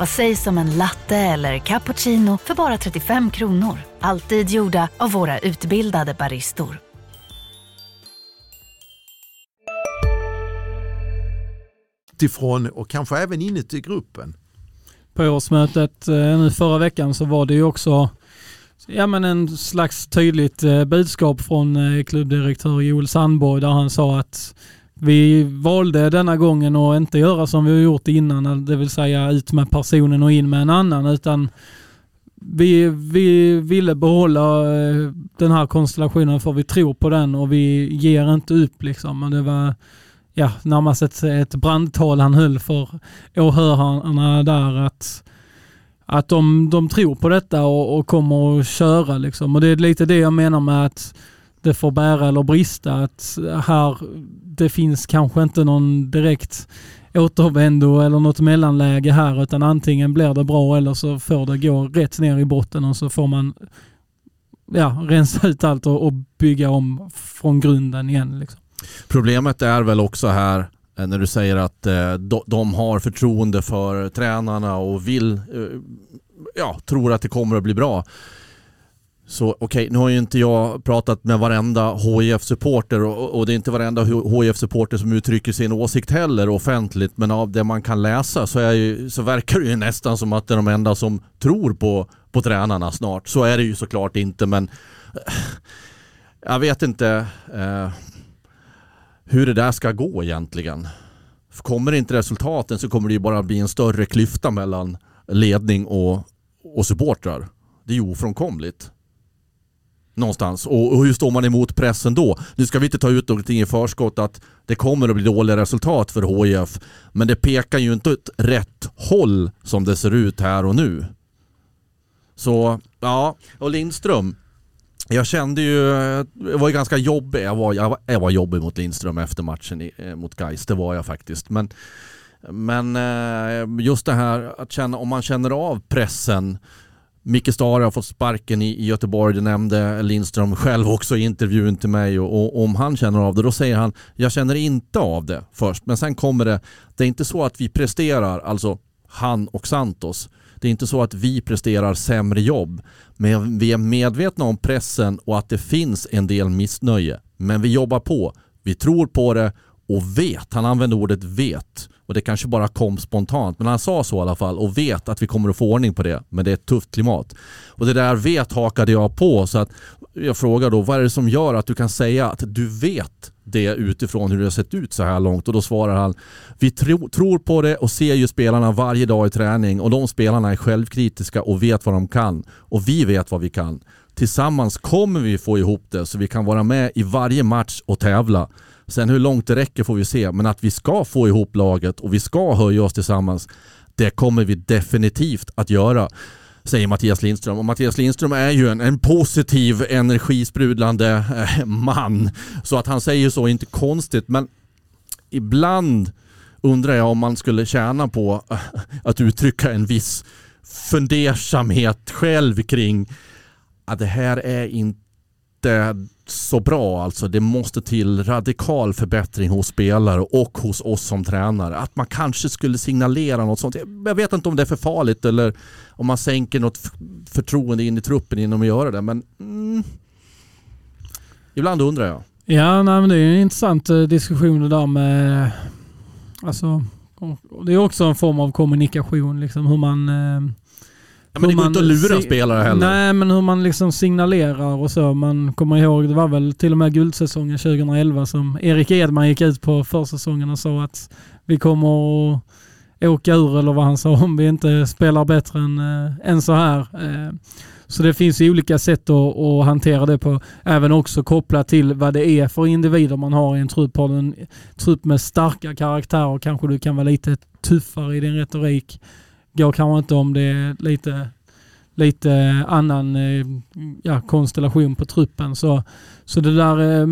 Vad sägs om en latte eller cappuccino för bara 35 kronor? Alltid gjorda av våra utbildade baristor. Utifrån och kanske även inuti gruppen. På årsmötet eh, nu förra veckan så var det ju också ja, men en slags tydligt eh, budskap från eh, klubbdirektör Joel Sandborg där han sa att vi valde denna gången att inte göra som vi har gjort innan, det vill säga ut med personen och in med en annan, utan vi, vi ville behålla eh, den här konstellationen för vi tror på den och vi ger inte upp liksom. Det var ja, närmast ett, ett brandtal han höll för åhörarna där att, att de, de tror på detta och, och kommer att köra liksom. Och det är lite det jag menar med att det får bära eller brista. Att här, det finns kanske inte någon direkt återvändo eller något mellanläge här utan antingen blir det bra eller så får det gå rätt ner i botten och så får man ja, rensa ut allt och, och bygga om från grunden igen. Liksom. Problemet är väl också här eh, när du säger att eh, de har förtroende för tränarna och vill, eh, ja, tror att det kommer att bli bra. Så okej, okay, nu har ju inte jag pratat med varenda hif supporter och, och, det är inte varenda hif supporter som uttrycker sin åsikt heller offentligt men av det man kan läsa så, är ju, så verkar det ju nästan som att det är de enda som tror på, på tränarna snart. Så är det ju såklart inte men eh, jag vet inte eh, hur det där ska gå egentligen. Kommer inte resultaten så kommer det ju bara bli en större klyfta mellan ledning och, och supportrar. Det är ju ofrånkomligt. Någonstans. Och, och hur står man emot pressen då? Nu ska vi inte ta ut någonting i förskott att det kommer att bli dåliga resultat för HIF. Men det pekar ju inte åt rätt håll som det ser ut här och nu. Så, ja. Och Lindström. Jag kände ju, jag var ju ganska jobbig. Jag var, jag var, jag var jobbig mot Lindström efter matchen i, eh, mot Gais. Det var jag faktiskt. Men, men eh, just det här att känna, om man känner av pressen. Micke Stare har fått sparken i, Göteborg, det nämnde Lindström själv också i intervjun till mig. Och, och, om han känner av det då säger han jag känner inte av det först. Men sen kommer det, det är inte så att vi presterar, alltså han och Santos. Det är inte så att vi presterar sämre jobb, men vi är medvetna om pressen och att det finns en del missnöje. Men vi jobbar på, vi tror på det och vet, han använder ordet vet och det kanske bara kom spontant men han sa så i alla fall och vet att vi kommer att få ordning på det men det är ett tufft klimat. Och det där vet hakade jag på så att jag frågar då vad är det som gör att du kan säga att du vet det utifrån hur det har sett ut så här långt och då svarar han Vi tro, tror på det och ser ju spelarna varje dag i träning och de spelarna är självkritiska och vet vad de kan och vi vet vad vi kan. Tillsammans kommer vi få ihop det så vi kan vara med i varje match och tävla. Sen hur långt det räcker får vi se, men att vi ska få ihop laget och vi ska höja oss tillsammans, det kommer vi definitivt att göra säger Mattias Lindström. Och Mattias Lindström är ju en, en positiv, energisprudlande eh, man. Så att han säger så är inte konstigt, men ibland undrar jag om man skulle tjäna på eh, att uttrycka en viss fundersamhet själv kring att det här är inte så bra alltså. Det måste till radikal förbättring hos spelare och hos oss som tränare. Att man kanske skulle signalera något sånt. Jag vet inte om det är för farligt eller om man sänker något förtroende in i truppen genom att göra det. Men mm, ibland undrar jag. Ja, nej, men det är en intressant eh, diskussion det där med... Eh, alltså, det är också en form av kommunikation. Liksom, hur man eh, Ja, men det går inte att lura spelare heller. Nej, men hur man liksom signalerar och så. Man kommer ihåg, det var väl till och med guldsäsongen 2011 som Erik Edman gick ut på försäsongen och sa att vi kommer att åka ur, eller vad han sa, om vi inte spelar bättre än, äh, än så här. Äh, så det finns ju olika sätt att, att, hantera det på. Även också kopplat till vad det är för individer man har i en trupp. Har en trupp med starka karaktärer kanske du kan vara lite tuffare i din retorik går kanske inte om det är lite, lite annan eh, ja, konstellation på truppen. Så, så det där eh,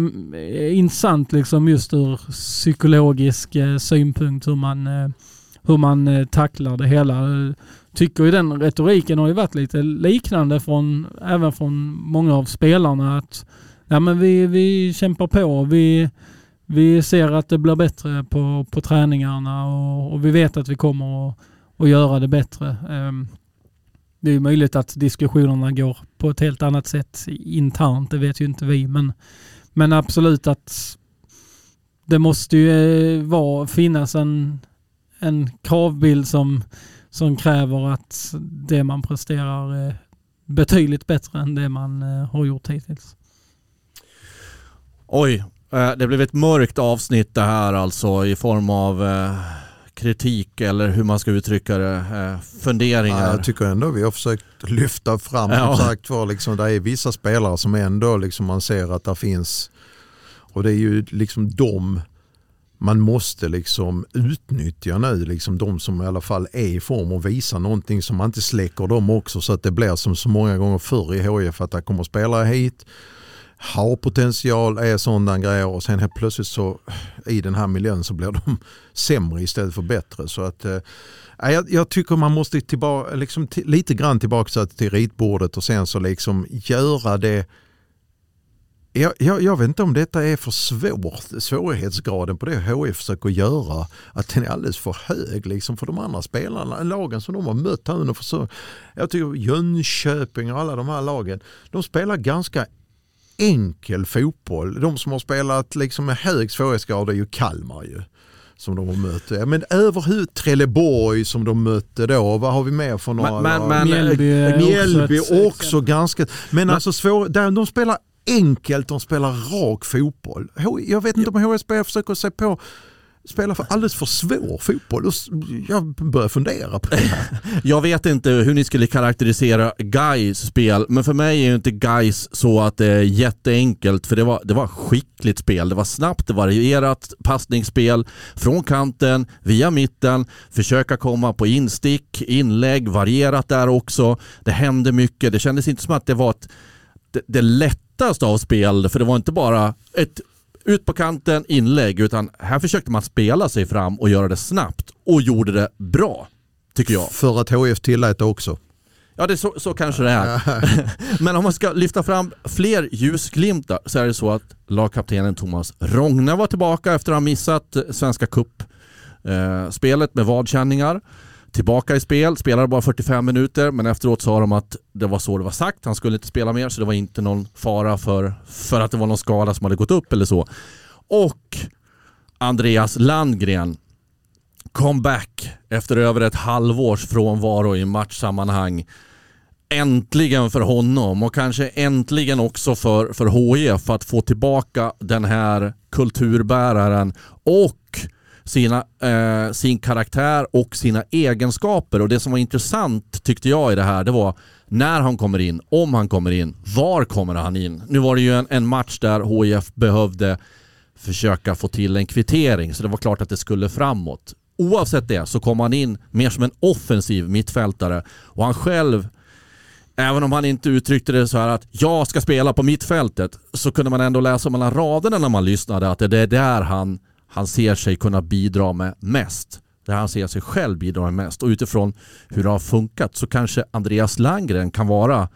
är intressant liksom just ur psykologisk eh, synpunkt hur man, hur man tacklar det hela. Tycker ju den retoriken har ju varit lite liknande från, även från många av spelarna. att ja, men vi, vi kämpar på. Vi, vi ser att det blir bättre på, på träningarna och, och vi vet att vi kommer att och göra det bättre. Ehm, det är möjligt att diskussionerna går på ett helt annat sätt internt, det vet ju inte vi. Men, men absolut att det måste ju eh, vara, finnas en, en kravbild som, som kräver att det man presterar är betydligt bättre än det man eh, har gjort hittills. Oj, eh, det blev ett mörkt avsnitt det här alltså i form av kritik eller hur man ska uttrycka det, eh, funderingar? Ja, jag tycker ändå vi har försökt lyfta fram, ja. sagt var, liksom, det är vissa spelare som ändå liksom, man ser att det finns, och det är ju liksom de man måste liksom utnyttja nu, liksom de som i alla fall är i form och visar någonting som man inte släcker dem också så att det blir som så många gånger förr i HIF att det kommer spelare hit har potential, är sådana grejer och sen helt plötsligt så i den här miljön så blir de sämre istället för bättre. Så att, eh, jag, jag, tycker man måste tillbaka, liksom, lite grann tillbaka till ritbordet och sen så liksom göra det jag, jag, jag, vet inte om detta är för svårt, svårighetsgraden på det HF försöker göra, att den är alldeles för hög liksom för de andra spelarna, lagen som de har mött här under försök. Jag tycker Jönköping och alla de här lagen, de spelar ganska enkel fotboll. De som har spelat liksom med hög svårighetsgrad är ju Kalmar ju. Som de har mött. Men överhuvud Trelleborg som de mötte då. Vad har vi mer för några? Men, men, Mjällby, Mjällby också, också ganska. Men alltså svår, de spelar enkelt, de spelar rak fotboll. Jag vet inte om HSB försöker sig på spelar för alldeles för svår fotboll. Jag börjar fundera på det här. Jag vet inte hur ni skulle karaktärisera Gais spel, men för mig är ju inte Gais så att det är jätteenkelt, för det var, det var skickligt spel. Det var snabbt, det varierat passningsspel från kanten, via mitten, försöka komma på instick, inlägg, varierat där också. Det hände mycket. Det kändes inte som att det var ett, det, det lättaste av spel, för det var inte bara ett ut på kanten, inlägg, utan här försökte man spela sig fram och göra det snabbt och gjorde det bra, tycker jag. För att HF tillät det också. Ja, det så, så kanske det är. Men om man ska lyfta fram fler ljusglimtar så är det så att lagkaptenen Thomas Rogne var tillbaka efter att ha missat Svenska Cup-spelet med vadkänningar. Tillbaka i spel, spelade bara 45 minuter men efteråt sa de att det var så det var sagt. Han skulle inte spela mer så det var inte någon fara för, för att det var någon skada som hade gått upp eller så. Och Andreas Landgren comeback efter över ett halvårs frånvaro i matchsammanhang. Äntligen för honom och kanske äntligen också för, för HIF att få tillbaka den här kulturbäraren och sina, eh, sin karaktär och sina egenskaper. Och Det som var intressant tyckte jag i det här, det var när han kommer in, om han kommer in, var kommer han in? Nu var det ju en, en match där HIF behövde försöka få till en kvittering, så det var klart att det skulle framåt. Oavsett det så kom han in mer som en offensiv mittfältare och han själv Även om han inte uttryckte det så här att jag ska spela på mittfältet så kunde man ändå läsa mellan raderna när man lyssnade att det är där han han ser sig kunna bidra med mest. Där han ser sig själv bidra med mest. Och utifrån hur det har funkat så kanske Andreas Landgren kan vara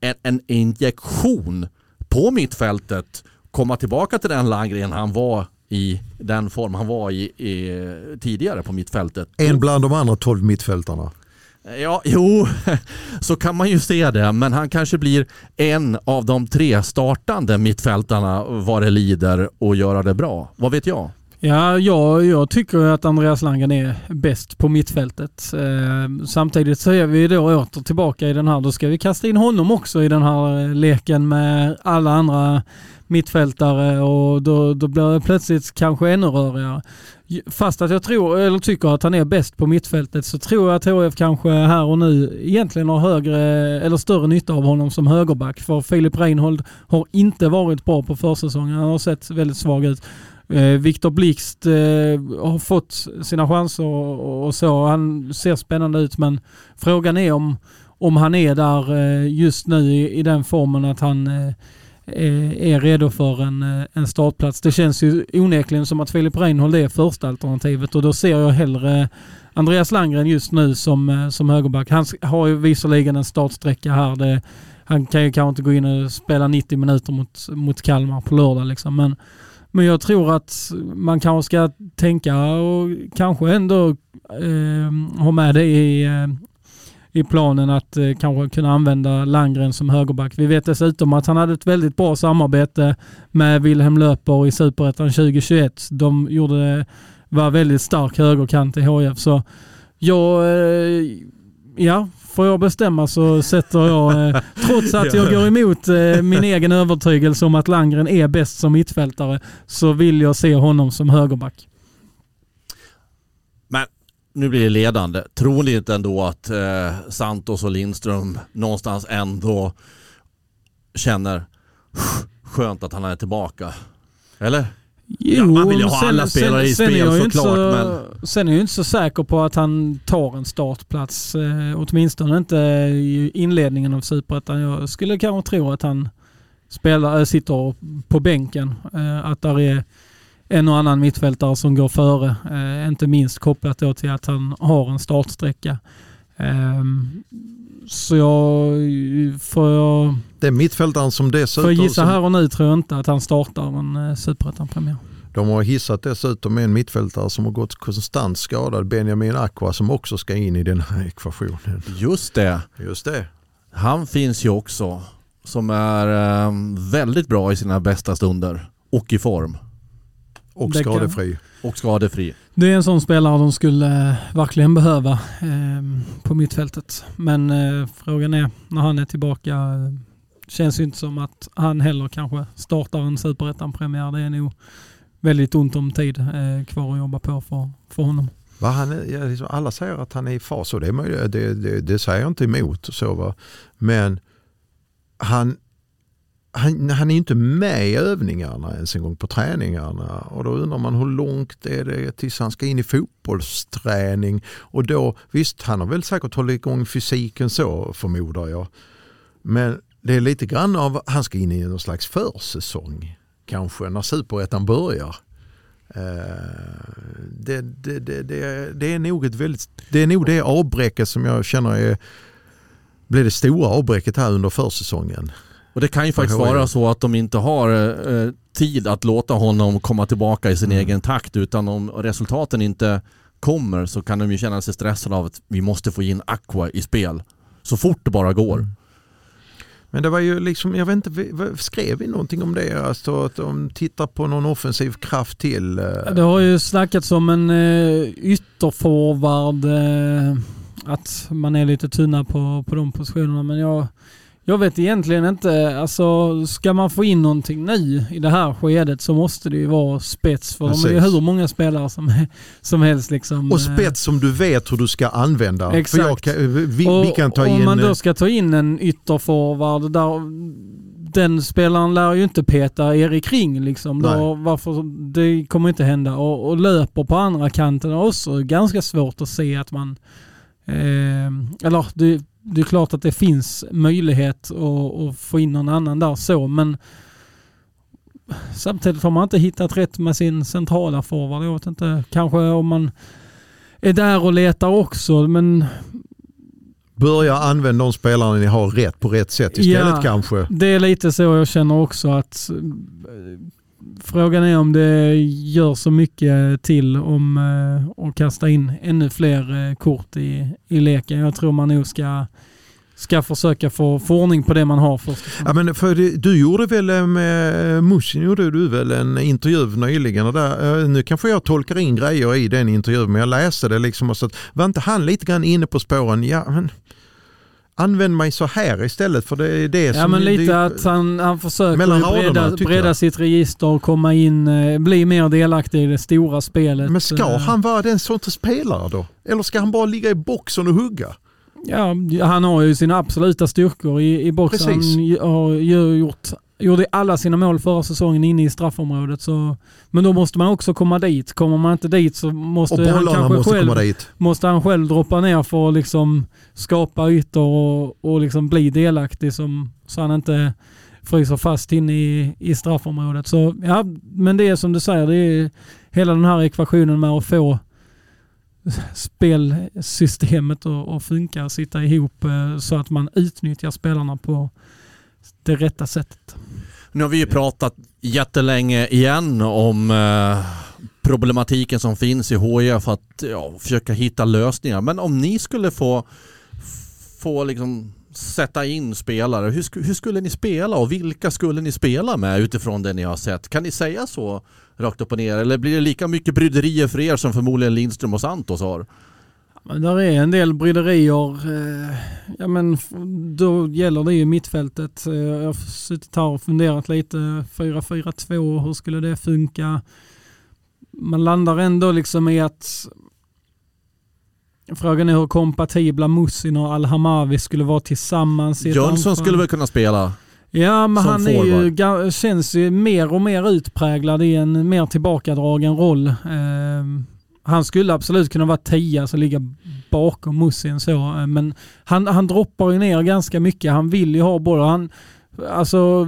en, en injektion på mittfältet. Komma tillbaka till den Landgren han var i den form han var i, i tidigare på mittfältet. En bland de andra tolv mittfältarna. Ja, jo, så kan man ju se det. Men han kanske blir en av de tre startande mittfältarna vad det lider och göra det bra. Vad vet jag? Ja, jag, jag tycker att Andreas Langen är bäst på mittfältet. Eh, samtidigt så är vi då åter tillbaka i den här, då ska vi kasta in honom också i den här eh, leken med alla andra mittfältare och då, då blir det plötsligt kanske ännu rörigare. Fast att jag tror, eller tycker att han är bäst på mittfältet så tror jag att HF kanske här och nu egentligen har högre eller större nytta av honom som högerback. För Filip Reinhold har inte varit bra på försäsongen. Han har sett väldigt svag ut. Eh, Viktor Blixt eh, har fått sina chanser och, så. Han ser spännande ut men frågan är om, om han är där eh, just nu i, i den formen att han är, är redo för en, eh, en startplats. Det känns ju onekligen som att Filip Reinhold är första alternativet och då ser jag hellre Andreas Landgren just nu som, som högerback. Han har ju visserligen en startsträcka här. Det, han kan ju kanske inte gå in och spela 90 minuter mot, mot Kalmar på lördag liksom. Men, men jag tror att man kanske ska tänka och kanske ändå eh, ha med det i, eh, i planen att eh, kanske kunna använda Landgren som högerback. Vi vet dessutom att han hade ett väldigt bra samarbete med Wilhelm Löper i Superettan 2021. De gjorde, var väldigt stark högerkant i HF. Så jag, eh, ja, får jag bestämma så sätter jag, eh, trots att jag går emot eh, min egen övertygelse om att Langren är bäst som mittfältare, så vill jag se honom som högerback. Men nu blir det ledande. Tror ni inte ändå att eh, Santos och Lindström någonstans ändå känner skönt att han är tillbaka? Eller? Jo, ja, man vill ju ha sen, alla spelare sen, i spel såklart. Så, men... Sen är jag inte så säker på att han tar en startplats. Eh, åtminstone inte i inledningen av Superettan. Jag skulle kanske tro att han spelar, äh, sitter på bänken. Eh, att där är en och annan mittfältare som går före. Eh, inte minst kopplat då till att han har en startsträcka. Ehm, så jag... Får jag... Det är mittfältaren som dessutom... Får jag gissa här och nu tror jag inte att han startar en eh, superettan-premiär. De har hissat dessutom en mittfältare som har gått konstant skadad, Benjamin Aqua, som också ska in i den här ekvationen. Just det. Just det. Han finns ju också, som är um, väldigt bra i sina bästa stunder och i form. Och skadefri. Och skadefri. Det är en sån spelare de skulle eh, verkligen behöva eh, på mittfältet. Men eh, frågan är när han är tillbaka. känns ju inte som att han heller kanske startar en superettan-premiär. Det är nog väldigt ont om tid eh, kvar att jobba på för, för honom. Va, han är, liksom, alla säger att han är i fas och det, är möjligt, det, det, det säger jag inte emot. Så, va? Men han, han, han är inte med i övningarna ens en gång på träningarna. Och då undrar man hur långt är det tills han ska in i fotbollsträning. Och då, visst han har väl säkert hållit igång fysiken så förmodar jag. Men det är lite grann av, han ska in i någon slags försäsong kanske när superettan börjar. Det, det, det, det, det, är nog ett väldigt, det är nog det avbräcket som jag känner är, blir det stora avbräcket här under försäsongen. Och det kan ju faktiskt vara så att de inte har eh, tid att låta honom komma tillbaka i sin mm. egen takt utan om resultaten inte kommer så kan de ju känna sig stressade av att vi måste få in Aqua i spel så fort det bara går. Mm. Men det var ju liksom, jag vet inte, skrev vi någonting om det? Alltså att de tittar på någon offensiv kraft till? Eh? Det har ju snackats om en eh, ytterforward, eh, att man är lite tunna på, på de positionerna. Men jag, jag vet egentligen inte, alltså ska man få in någonting nu i det här skedet så måste det ju vara spets för Precis. de är hur många spelare som, som helst. Liksom. Och spets som du vet hur du ska använda. Exakt. För jag, vi, och, vi kan ta in... Om man då ska ta in en ytterforward där den spelaren lär ju inte peta Erik Ring liksom. Då, varför, det kommer inte hända. Och, och löper på andra kanten också ganska svårt att se att man Eh, eller det, det är klart att det finns möjlighet att, att få in någon annan där så, men samtidigt har man inte hittat rätt med sin centrala forward. Jag vet inte, kanske om man är där och letar också, men Börja använda de spelarna ni har rätt på rätt sätt istället ja, kanske. Det är lite så jag känner också att Frågan är om det gör så mycket till om eh, att kasta in ännu fler eh, kort i, i leken. Jag tror man nog ska ska försöka få, få ordning på det man har först. Ja, men för det, du gjorde väl med eh, Mushin gjorde du väl en intervju nyligen och där, nu kanske jag tolkar in grejer i den intervjun men jag läste det liksom och så att, var inte han lite grann inne på spåren, ja men använd mig så här istället för det är det ja, som... Ja men lite det, att han, han försöker breda, breda sitt register och komma in, eh, bli mer delaktig i det stora spelet. Men ska eh. han vara den sortens spelare då? Eller ska han bara ligga i boxen och hugga? Ja, han har ju sina absoluta styrkor i, i boxen. Precis. Han har gjort gjorde alla sina mål förra säsongen inne i straffområdet. Så, men då måste man också komma dit. Kommer man inte dit så måste han kanske måste själv, måste han själv droppa ner för att liksom skapa ytor och, och liksom bli delaktig som, så han inte fryser fast inne i, i straffområdet. Så ja, men det är som du säger, det är hela den här ekvationen med att få spelsystemet att funka sitta ihop eh, så att man utnyttjar spelarna på det rätta sättet. Nu har vi ju pratat jättelänge igen om eh, problematiken som finns i HIF för att ja, försöka hitta lösningar. Men om ni skulle få, få liksom sätta in spelare, hur, hur, skulle ni spela och vilka skulle ni spela med utifrån det ni har sett? Kan ni säga så rakt upp och ner eller blir det lika mycket bryderier för er som förmodligen Lindström och Santos har? Men där är en del bryderier. Eh, ja, men då gäller det ju mittfältet. Eh, jag har suttit här och funderat lite. 4-4-2, hur skulle det funka? Man landar ändå liksom i att Frågan är hur kompatibla Musin och Al-Hamavi skulle vara tillsammans. Jönsson skulle väl kunna spela? Ja, men han är ju, känns ju mer och mer utpräglad i en mer tillbakadragen roll. Eh, han skulle absolut kunna vara tia, alltså ligga bakom Musin så, eh, men han, han droppar ju ner ganska mycket. Han vill ju ha bollen. Han, alltså,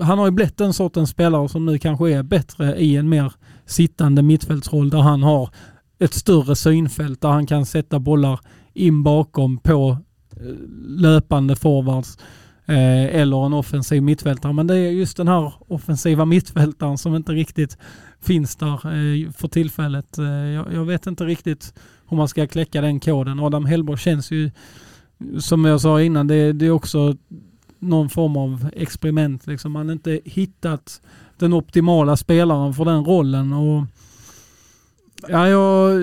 han har ju blivit den sortens spelare som nu kanske är bättre i en mer sittande mittfältsroll där han har ett större synfält där han kan sätta bollar in bakom på eh, löpande forwards eh, eller en offensiv mittfältare. Men det är just den här offensiva mittfältaren som inte riktigt finns där eh, för tillfället. Eh, jag, vet inte riktigt hur man ska kläcka den koden. Adam Hellborg känns ju, som jag sa innan, det, det är också någon form av experiment. Liksom. Man har inte hittat den optimala spelaren för den rollen. Och Ja, jag,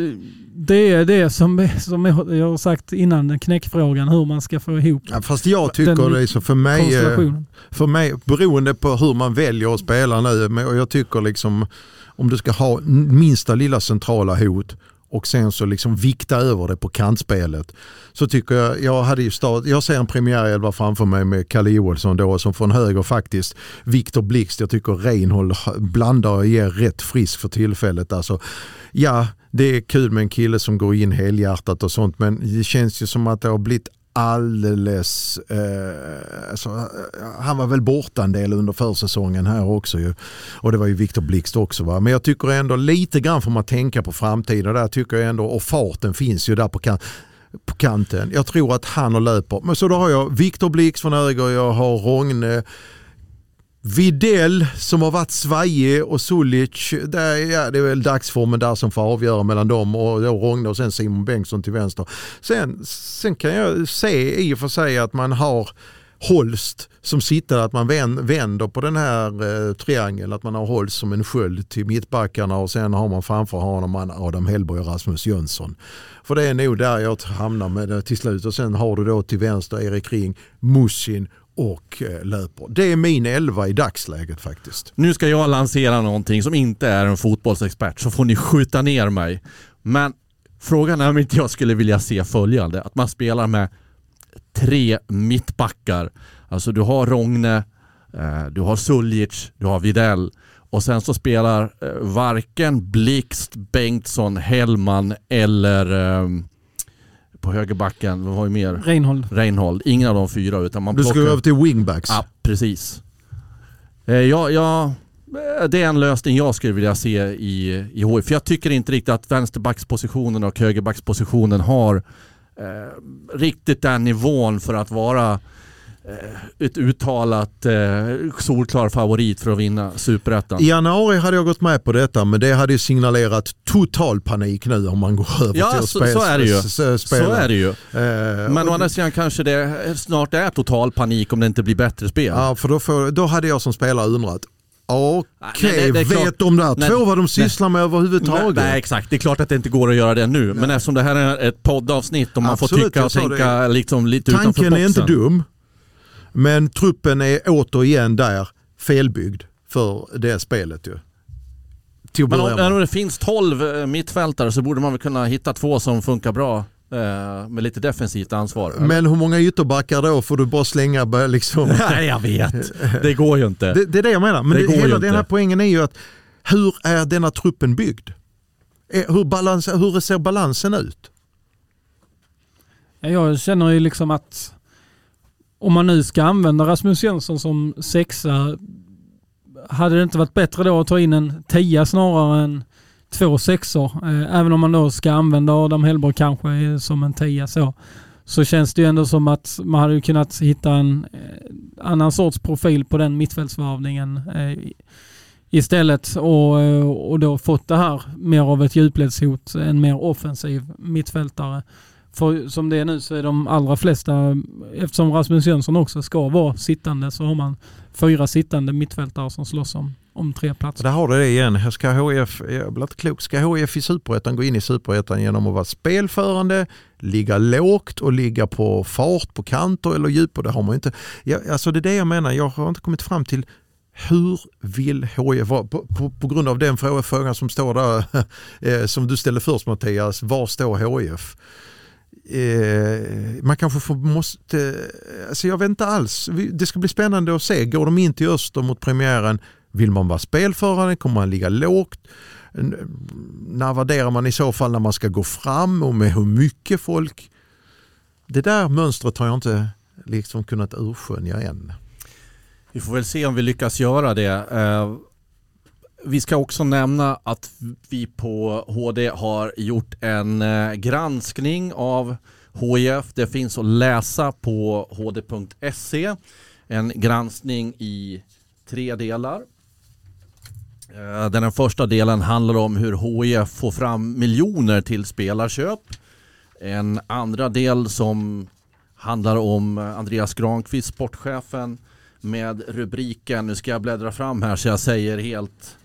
det är det som, som jag har sagt innan, knäckfrågan hur man ska få ihop Ja, fast jag tycker det så för mig, eh, för mig, beroende på hur man väljer att spela nu, men- jag tycker liksom om du ska ha minsta lilla centrala hot och sen så liksom vikta över det på kantspelet. Så tycker jag, jag hade ju start, jag ser en premiärelva framför mig med Kalle Joelsson då som från höger faktiskt. Viktor Blixt, jag tycker Reinhold blandar och ger rätt frisk för tillfället. Alltså, ja, det är kul med en kille som går in helhjärtat och sånt men det känns ju som att det har blivit alldeles... Eh, alltså, eh, han var väl borta en del under försäsongen här också ju. Och det var ju Viktor Blixt också. Va? Men jag tycker ändå lite grann får man tänka på framtiden. Där tycker jag ändå, och farten finns ju där på, kan, på kanten. Jag tror att han och löper. Men så då har jag Viktor Blixt från Öger, jag har Rogne. Videll som har varit svajig och Sulic, där, ja, det är väl dagsformen där som får avgöra mellan dem och då Rogne och sen Simon Bengtsson till vänster. Sen, sen kan jag se i och för sig att man har Holst som sitter, att man vänder på den här eh, triangeln, att man har Holst som en sköld till mittbackarna och sen har man framför honom Adam Hellborg och Rasmus Jönsson. För det är nog där jag hamnar med det till slut och sen har du då till vänster Erik Ring, Musin och eh, Löper. Det är min elva i dagsläget faktiskt. Nu ska jag lansera någonting som inte är en fotbollsexpert så får ni skjuta ner mig. Men frågan är om inte jag skulle vilja se följande. Att man spelar med tre mittbackar. Alltså du har Rogne, eh, du har Suljic, du har Videll och sen så spelar eh, varken Blixt, Bengtsson, Hellman eller eh, på högerbacken, vad var ju mer? Reinhold. Reinhold. Ingen av de fyra utan man Du ska plockar... över till wingbacks. Ja, precis. Eh, Ja, ja, eh, det är en lösning jag skulle vilja se i, i HIF. För jag tycker inte riktigt att vänsterbackspositionen och högerbackspositionen har eh, riktigt den nivån för att vara ett uttalat eh, solklar favorit för att vinna superettan. I januari hade jag gått med på detta men det hade signalerat total panik nu om man går över Ja, till att spela. så är det ju. Så är det ju. Eh, Men å andra sidan kanske det snart är total panik om det inte blir bättre spel. Ja, för då, får, då hade jag som spelare undrat. Okej, Nej, det är klart- vet de där Nej, två vad de sysslar med överhuvudtaget? Nej, nej exakt, det är klart att det inte går att göra det nu. Men eftersom det här är ett poddavsnitt och man får Absolut, tycka jag och tänka liksom lite utanför Tanken boxen. är inte dum. Men truppen är återigen där felbyggd för det spelet ju. Men om, om det finns 12 eh, mittfältare så borde man väl kunna hitta två som funkar bra eh, med lite defensivt ansvar. eller? Men hur många ytterbackar då får du bara slänga liksom. Nej, jag vet. Det går ju inte. Det, det är det jag menar. Men Det det hela den här poängen är ju att hur är denna truppen byggd? Eh, Hur, balans, hur ser balansen ut? Ja, Jag känner ju liksom att om man nu ska använda Rasmus Jönsson som sexa, hade det inte varit bättre då att ta in en tia snarare än två sexor? Eh, Även om man då ska använda Adam Hellborg kanske eh, som en tia så. Så känns det ju ändå som att man hade kunnat hitta en eh, annan sorts profil på den mittfältsvarvningen eh, istället och, eh, och då fått det här mer av ett djupledshot, en mer offensiv mittfältare. För som det är nu så är de allra flesta, eftersom Rasmus Jönsson också ska vara sittande, så har man fyra sittande mittfältare som slåss om, om tre platser. Där har du det igen. Ska HIF, jag blir inte klok, ska HF i superettan gå in i superettan genom att vara spelförande, ligga lågt och ligga på fart på kanter eller djup? Och det har man ju inte. Jag, alltså det är det jag menar, jag har inte kommit fram till hur vill HIF, vara? på, på, på grund av den frågan som står där, eh, som du ställde först Mattias, var står HIF? Eh, man kanske får, måste, alltså jag vet inte alls. Det ska bli spännande att se. Går de in till Öster mot premiären, vill man vara spelförande? Kommer man ligga lågt? När värderar man i så fall när man ska gå fram och med hur mycket folk? Det där mönstret har jag inte liksom kunnat urskönja än. Vi får väl se om vi lyckas göra det. Eh, vi ska också nämna att vi på HD har gjort en eh, granskning av HIF. Det finns att läsa på hd.se. En granskning i tre delar. Eh, den första delen handlar om hur HIF får fram miljoner till spelarköp. En andra del som handlar om eh, Andreas Granqvist, sportchefen, med rubriken, nu ska jag bläddra fram här så jag säger helt,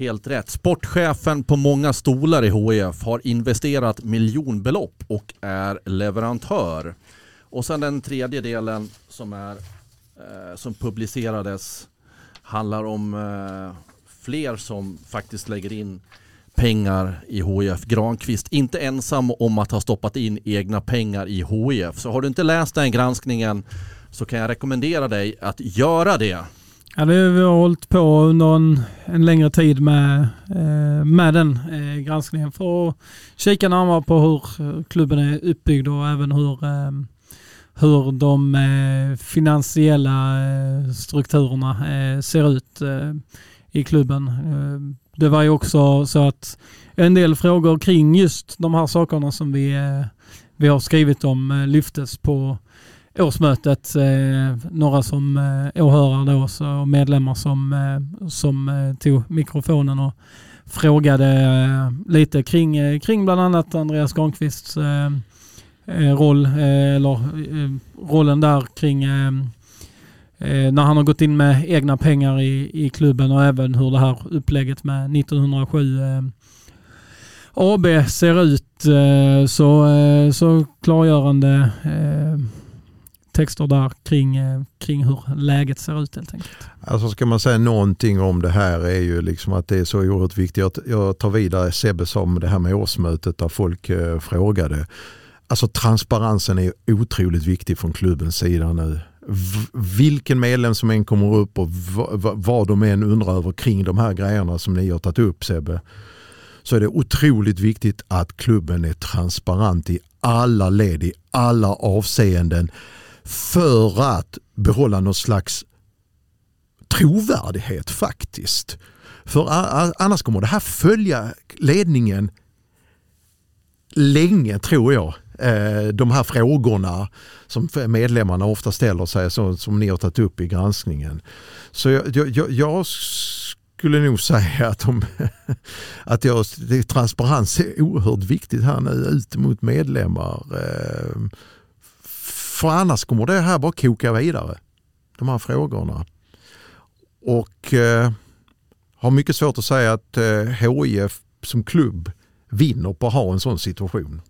Helt rätt. Sportchefen på många stolar i HIF har investerat miljonbelopp och är leverantör. Och sen den tredje delen som, är, eh, som publicerades handlar om eh, fler som faktiskt lägger in pengar i HIF. Granqvist inte ensam om att ha stoppat in egna pengar i HIF. Så har du inte läst den granskningen så kan jag rekommendera dig att göra det. Ja, det, vi har hållit på under en, en längre tid med, eh, med den eh, granskningen för att kika närmare på hur klubben är uppbyggd och även hur, eh, hur de eh, finansiella eh, strukturerna eh, ser ut eh, i klubben. Eh, det var ju också så att en del frågor kring just de här sakerna som vi, eh, vi har skrivit om lyftes på årsmötet. Eh, några som eh, åhörare då, så medlemmar som, eh, som tog mikrofonen och frågade lite kring, kring bland annat Andreas Granqvists roll, eller rollen där kring när han har gått in med egna pengar i, i klubben och även hur det här upplägget med 1907 AB ser ut. Så, så klargörande texter där kring, eh, kring hur läget ser ut helt enkelt. Alltså ska man säga någonting om det här är ju liksom att det är så oerhört viktigt. Jag tar vidare Sebbe som det här med årsmötet där folk eh, frågade. Alltså transparensen är otroligt viktig från klubbens sida nu. vilken medlem som än kommer upp och vad de än undrar över kring de här grejerna som ni har tagit upp Sebbe så är det otroligt viktigt att klubben är transparent i alla led, i alla avseenden för att behålla någon slags trovärdighet faktiskt. För annars kommer det här följa ledningen länge tror jag. Eh, de här frågorna som medlemmarna ofta ställer sig som ni har tagit upp i granskningen. Så jag, jag, jag skulle nog säga att, de, att jag, transparens är oerhört viktigt här nu ut mot medlemmar. Eh, för annars kommer det här bara koka vidare. De här frågorna. Och eh, har mycket svårt att säga att eh, HIF som klubb vinner på att ha en sån situation.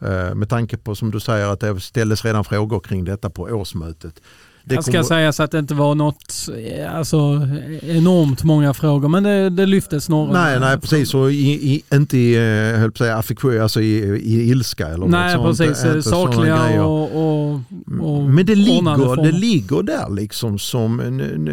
Eh, med tanke på som du säger att det ställdes redan frågor kring detta på årsmötet. Det jag ska säga så att det inte var något alltså, enormt många frågor men det, det lyftes några. Nej, nej precis. Och i, i, inte i, eh, höll säga, affektion, alltså i, i ilska eller Nej något precis, sånt, sakliga och, och, och, Men det ligger, det ligger där liksom som en, en,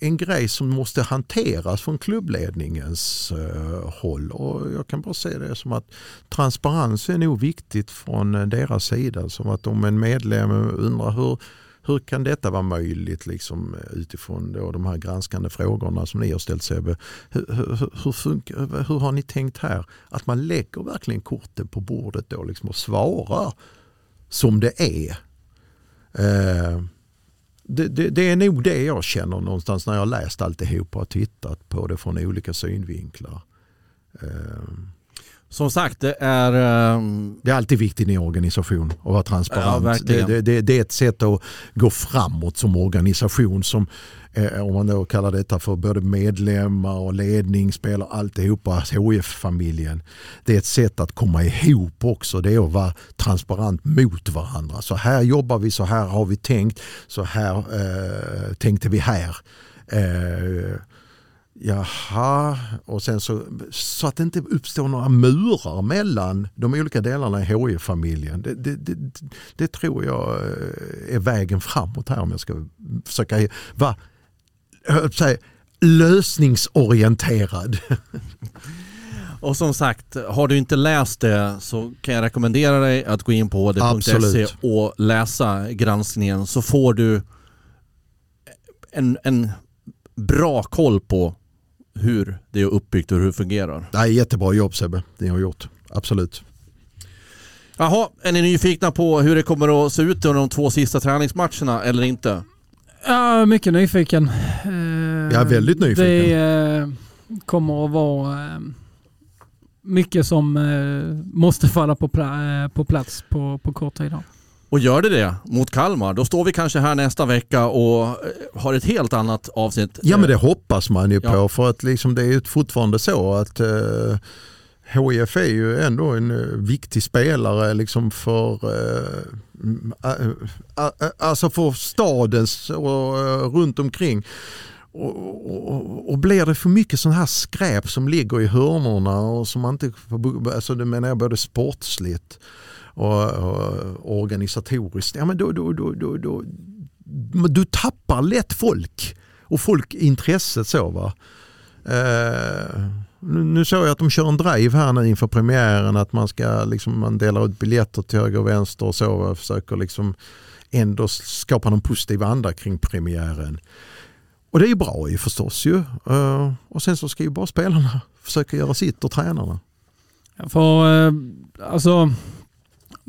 en, grej som måste hanteras från klubbledningens uh, håll. Och jag kan bara se det som att transparens är nog viktigt från deras sida. Som att om en medlem undrar hur hur kan detta vara möjligt liksom, eh, utifrån då de här granskande frågorna som ni har ställt Sebbe? Hur, hur, hur, funkar, hur har ni tänkt här? Att man lägger verkligen korten på bordet då liksom och svarar som det är. Eh, det, det, det, är nog det jag känner någonstans när jag läst alltihop och tittat på det från olika synvinklar. Eh, som sagt, det är... Um... Det är alltid viktigt i en organisation att vara transparent. Ja, det, det, det, är ett sätt att gå framåt som organisation som eh, om man då kallar detta för både medlemmar och ledning, spelare, alltihopa, HIF-familjen. Det är ett sätt att komma ihop också. Det är att vara transparent mot varandra. Så här jobbar vi, så här har vi tänkt, så här eh, tänkte vi här. Eh, Jaha, och sen så, så att det inte uppstår några murar mellan de olika delarna i HIF-familjen. Det, det, det, det, tror jag eh, är vägen framåt här om jag ska försöka vara säga, lösningsorienterad. Och som sagt, har du inte läst det så kan jag rekommendera dig att gå in på det.se och läsa granskningen så får du en, en bra koll på hur det är uppbyggt och hur det fungerar. Det är jättebra jobb Sebbe, det har gjort. Absolut. Jaha, är ni nyfikna på hur det kommer att se ut under de två sista träningsmatcherna eller inte? Ja, mycket nyfiken. Jag är väldigt nyfiken. Det eh, kommer att vara eh, mycket som eh, måste falla på, på plats på, på kort tid. Och gör det det mot Kalmar, då står vi kanske här nästa vecka och eh, har ett helt annat avsnitt. Ja men det hoppas man ju Ja. på för att liksom det är ju fortfarande så att eh, HIF är ju ändå en eh, viktig spelare liksom för, eh, alltså för stadens och eh, runt omkring. Och, och, och blir det för mycket sån här skräp som ligger i hörnorna och som man inte får, alltså det menar jag både sportsligt och, och organisatoriskt, ja men då, då, då, då, då, du tappar lätt folk och folkintresset. så va. Eh, nu, nu såg jag att de kör en drive här nu inför premiären att man ska liksom, man delar ut biljetter till höger och vänster och så och försöker liksom ändå skapa någon positiv anda kring premiären. Och det är ju bra ju förstås ju. Eh, och sen så ska ju bara spelarna försöka göra sitt och tränarna. För eh, alltså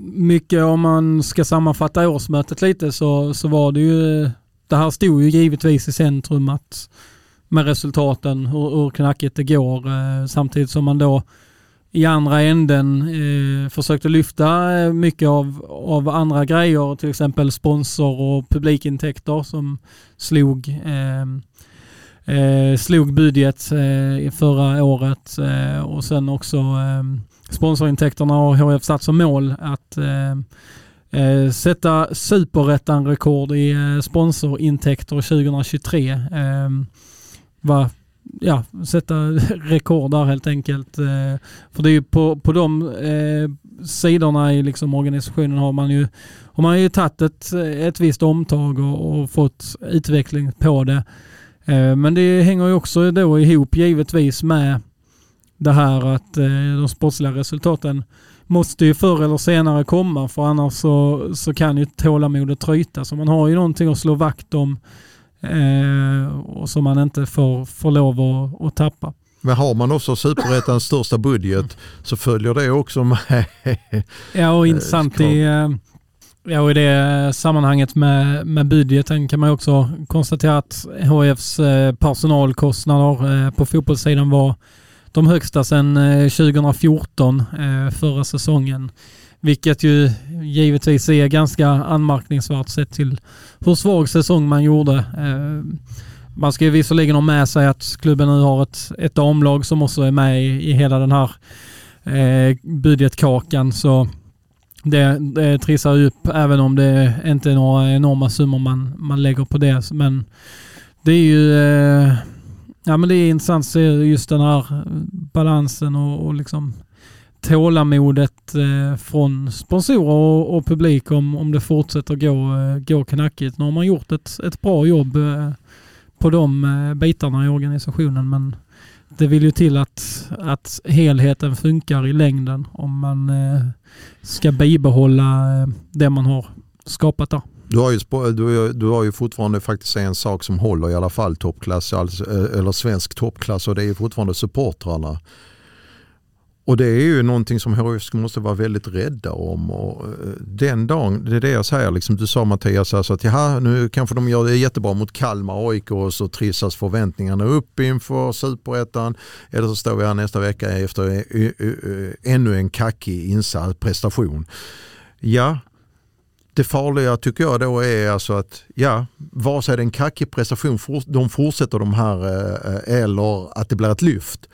mycket om man ska sammanfatta årsmötet lite så, så var det ju, det här stod ju givetvis i centrum att med resultaten, hur, hur knackigt det går eh, samtidigt som man då i andra änden eh, försökte lyfta eh, mycket av, av andra grejer, till exempel sponsor och publikintäkter som slog eh, eh, slog budget eh, förra året eh, och sen också eh, sponsorintäkterna har HF satt som mål att eh, eh sätta superettan-rekord i eh, sponsorintäkter 2023. Eh, va, ja, sätta rekord där helt enkelt. Eh, för det är ju på, på de eh, sidorna i liksom organisationen har man ju, har man ju tagit ett, ett visst omtag och, och fått utveckling på det. Eh, Men det hänger ju också då ihop givetvis med det här att eh, de sportsliga resultaten måste ju förr eller senare komma för annars så, så kan ju tålamodet tryta. Så man har ju någonting att slå vakt om eh, och som man inte får, får lov att, att tappa. Men har man också superettans största budget så följer det också med. Ja och Eh, intressant i, eh, ja, och i det sammanhanget med, med budgeten kan man ju också konstatera att HFs eh, personalkostnader eh, på fotbollssidan var de högsta sedan eh, 2014, eh, förra säsongen. Vilket ju givetvis är ganska anmärkningsvärt sett till hur svag säsong man gjorde. Eh, man ska ju visserligen ha med sig att klubben nu har ett, ett damlag som också är med i, i hela den här budgetkakan. Så det, det trissar ju upp även om det inte är några enorma summor man, man lägger på det. Men det är ju eh, ja, men det är intressant att se just den här eh, balansen och, och liksom tålamodet eh, från sponsorer och, och publik om, om det fortsätter gå, eh, gå knackigt. Nu har man gjort ett, ett bra jobb eh, på de eh, bitarna i organisationen men det vill ju till att, att helheten funkar i längden om man eh, ska bibehålla eh, det man har skapat där. Du har, ju, du, du har ju fortfarande faktiskt en sak som håller i alla fall toppklass, alltså, eller svensk toppklass och det är ju fortfarande supportrarna. Och det är ju någonting som HIF måste vara väldigt rädda om. Och eh, den dagen, det är det jag säger, liksom, du sa Mattias alltså att jaha, nu kanske de gör det jättebra mot Kalmar och AIK och så trissas förväntningarna upp inför superettan. Eller så står vi här nästa vecka efter eh, ännu en kackig insats, prestation. Ja, det farliga tycker jag då är alltså att ja, vare sig det är en kackig prestation, de fortsätter de här eh, eh, eller att det blir ett lyft.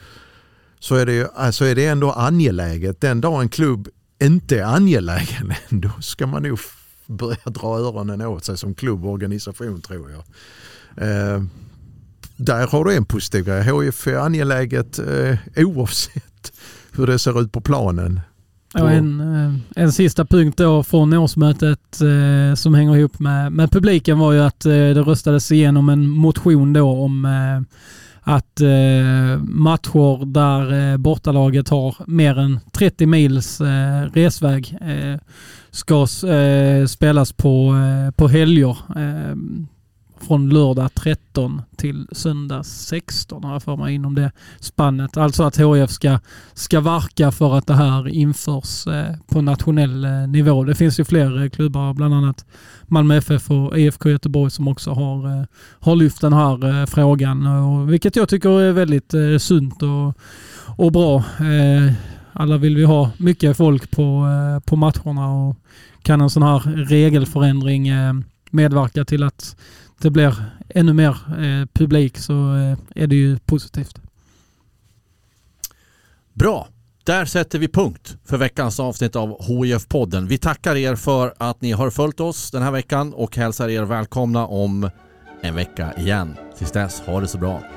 Så är det, ju- alltså är det ändå angeläget. Den dag en klubb inte är angelägen, då ska man nog börja dra öronen åt sig som klubb och organisation tror jag. Eh, där har du en positiv grej. HIF är angeläget eh, oavsett hur det ser ut på planen. Ja, en, eh, en sista punkt då från årsmötet eh, som hänger ihop med, med publiken var ju att eh, det röstades igenom en motion då om eh, att eh, matcher där eh, bortalaget har mer än 30 mils eh, resväg eh, ska eh, spelas på, på helger. Från lördag 13 till söndag 16 har jag för mig inom det spannet. Alltså att HIF ska ska verka för att det här införs eh, på nationell eh, nivå. Det finns ju fler eh, klubbar, bland annat Malmö FF och IFK Göteborg som också har, eh, har lyft den här eh, frågan. Och, vilket jag tycker är väldigt eh, sunt och, och bra. Alla vill vi ha mycket folk på, på matcherna och kan en sån här regelförändring medverka till att det blir ännu mer eh, publik så eh, är det ju positivt. Bra, där sätter vi punkt för veckans avsnitt av HIF-podden. Vi tackar er för att ni har följt oss den här veckan och hälsar er välkomna om en vecka igen. Tills dess, ha det så bra.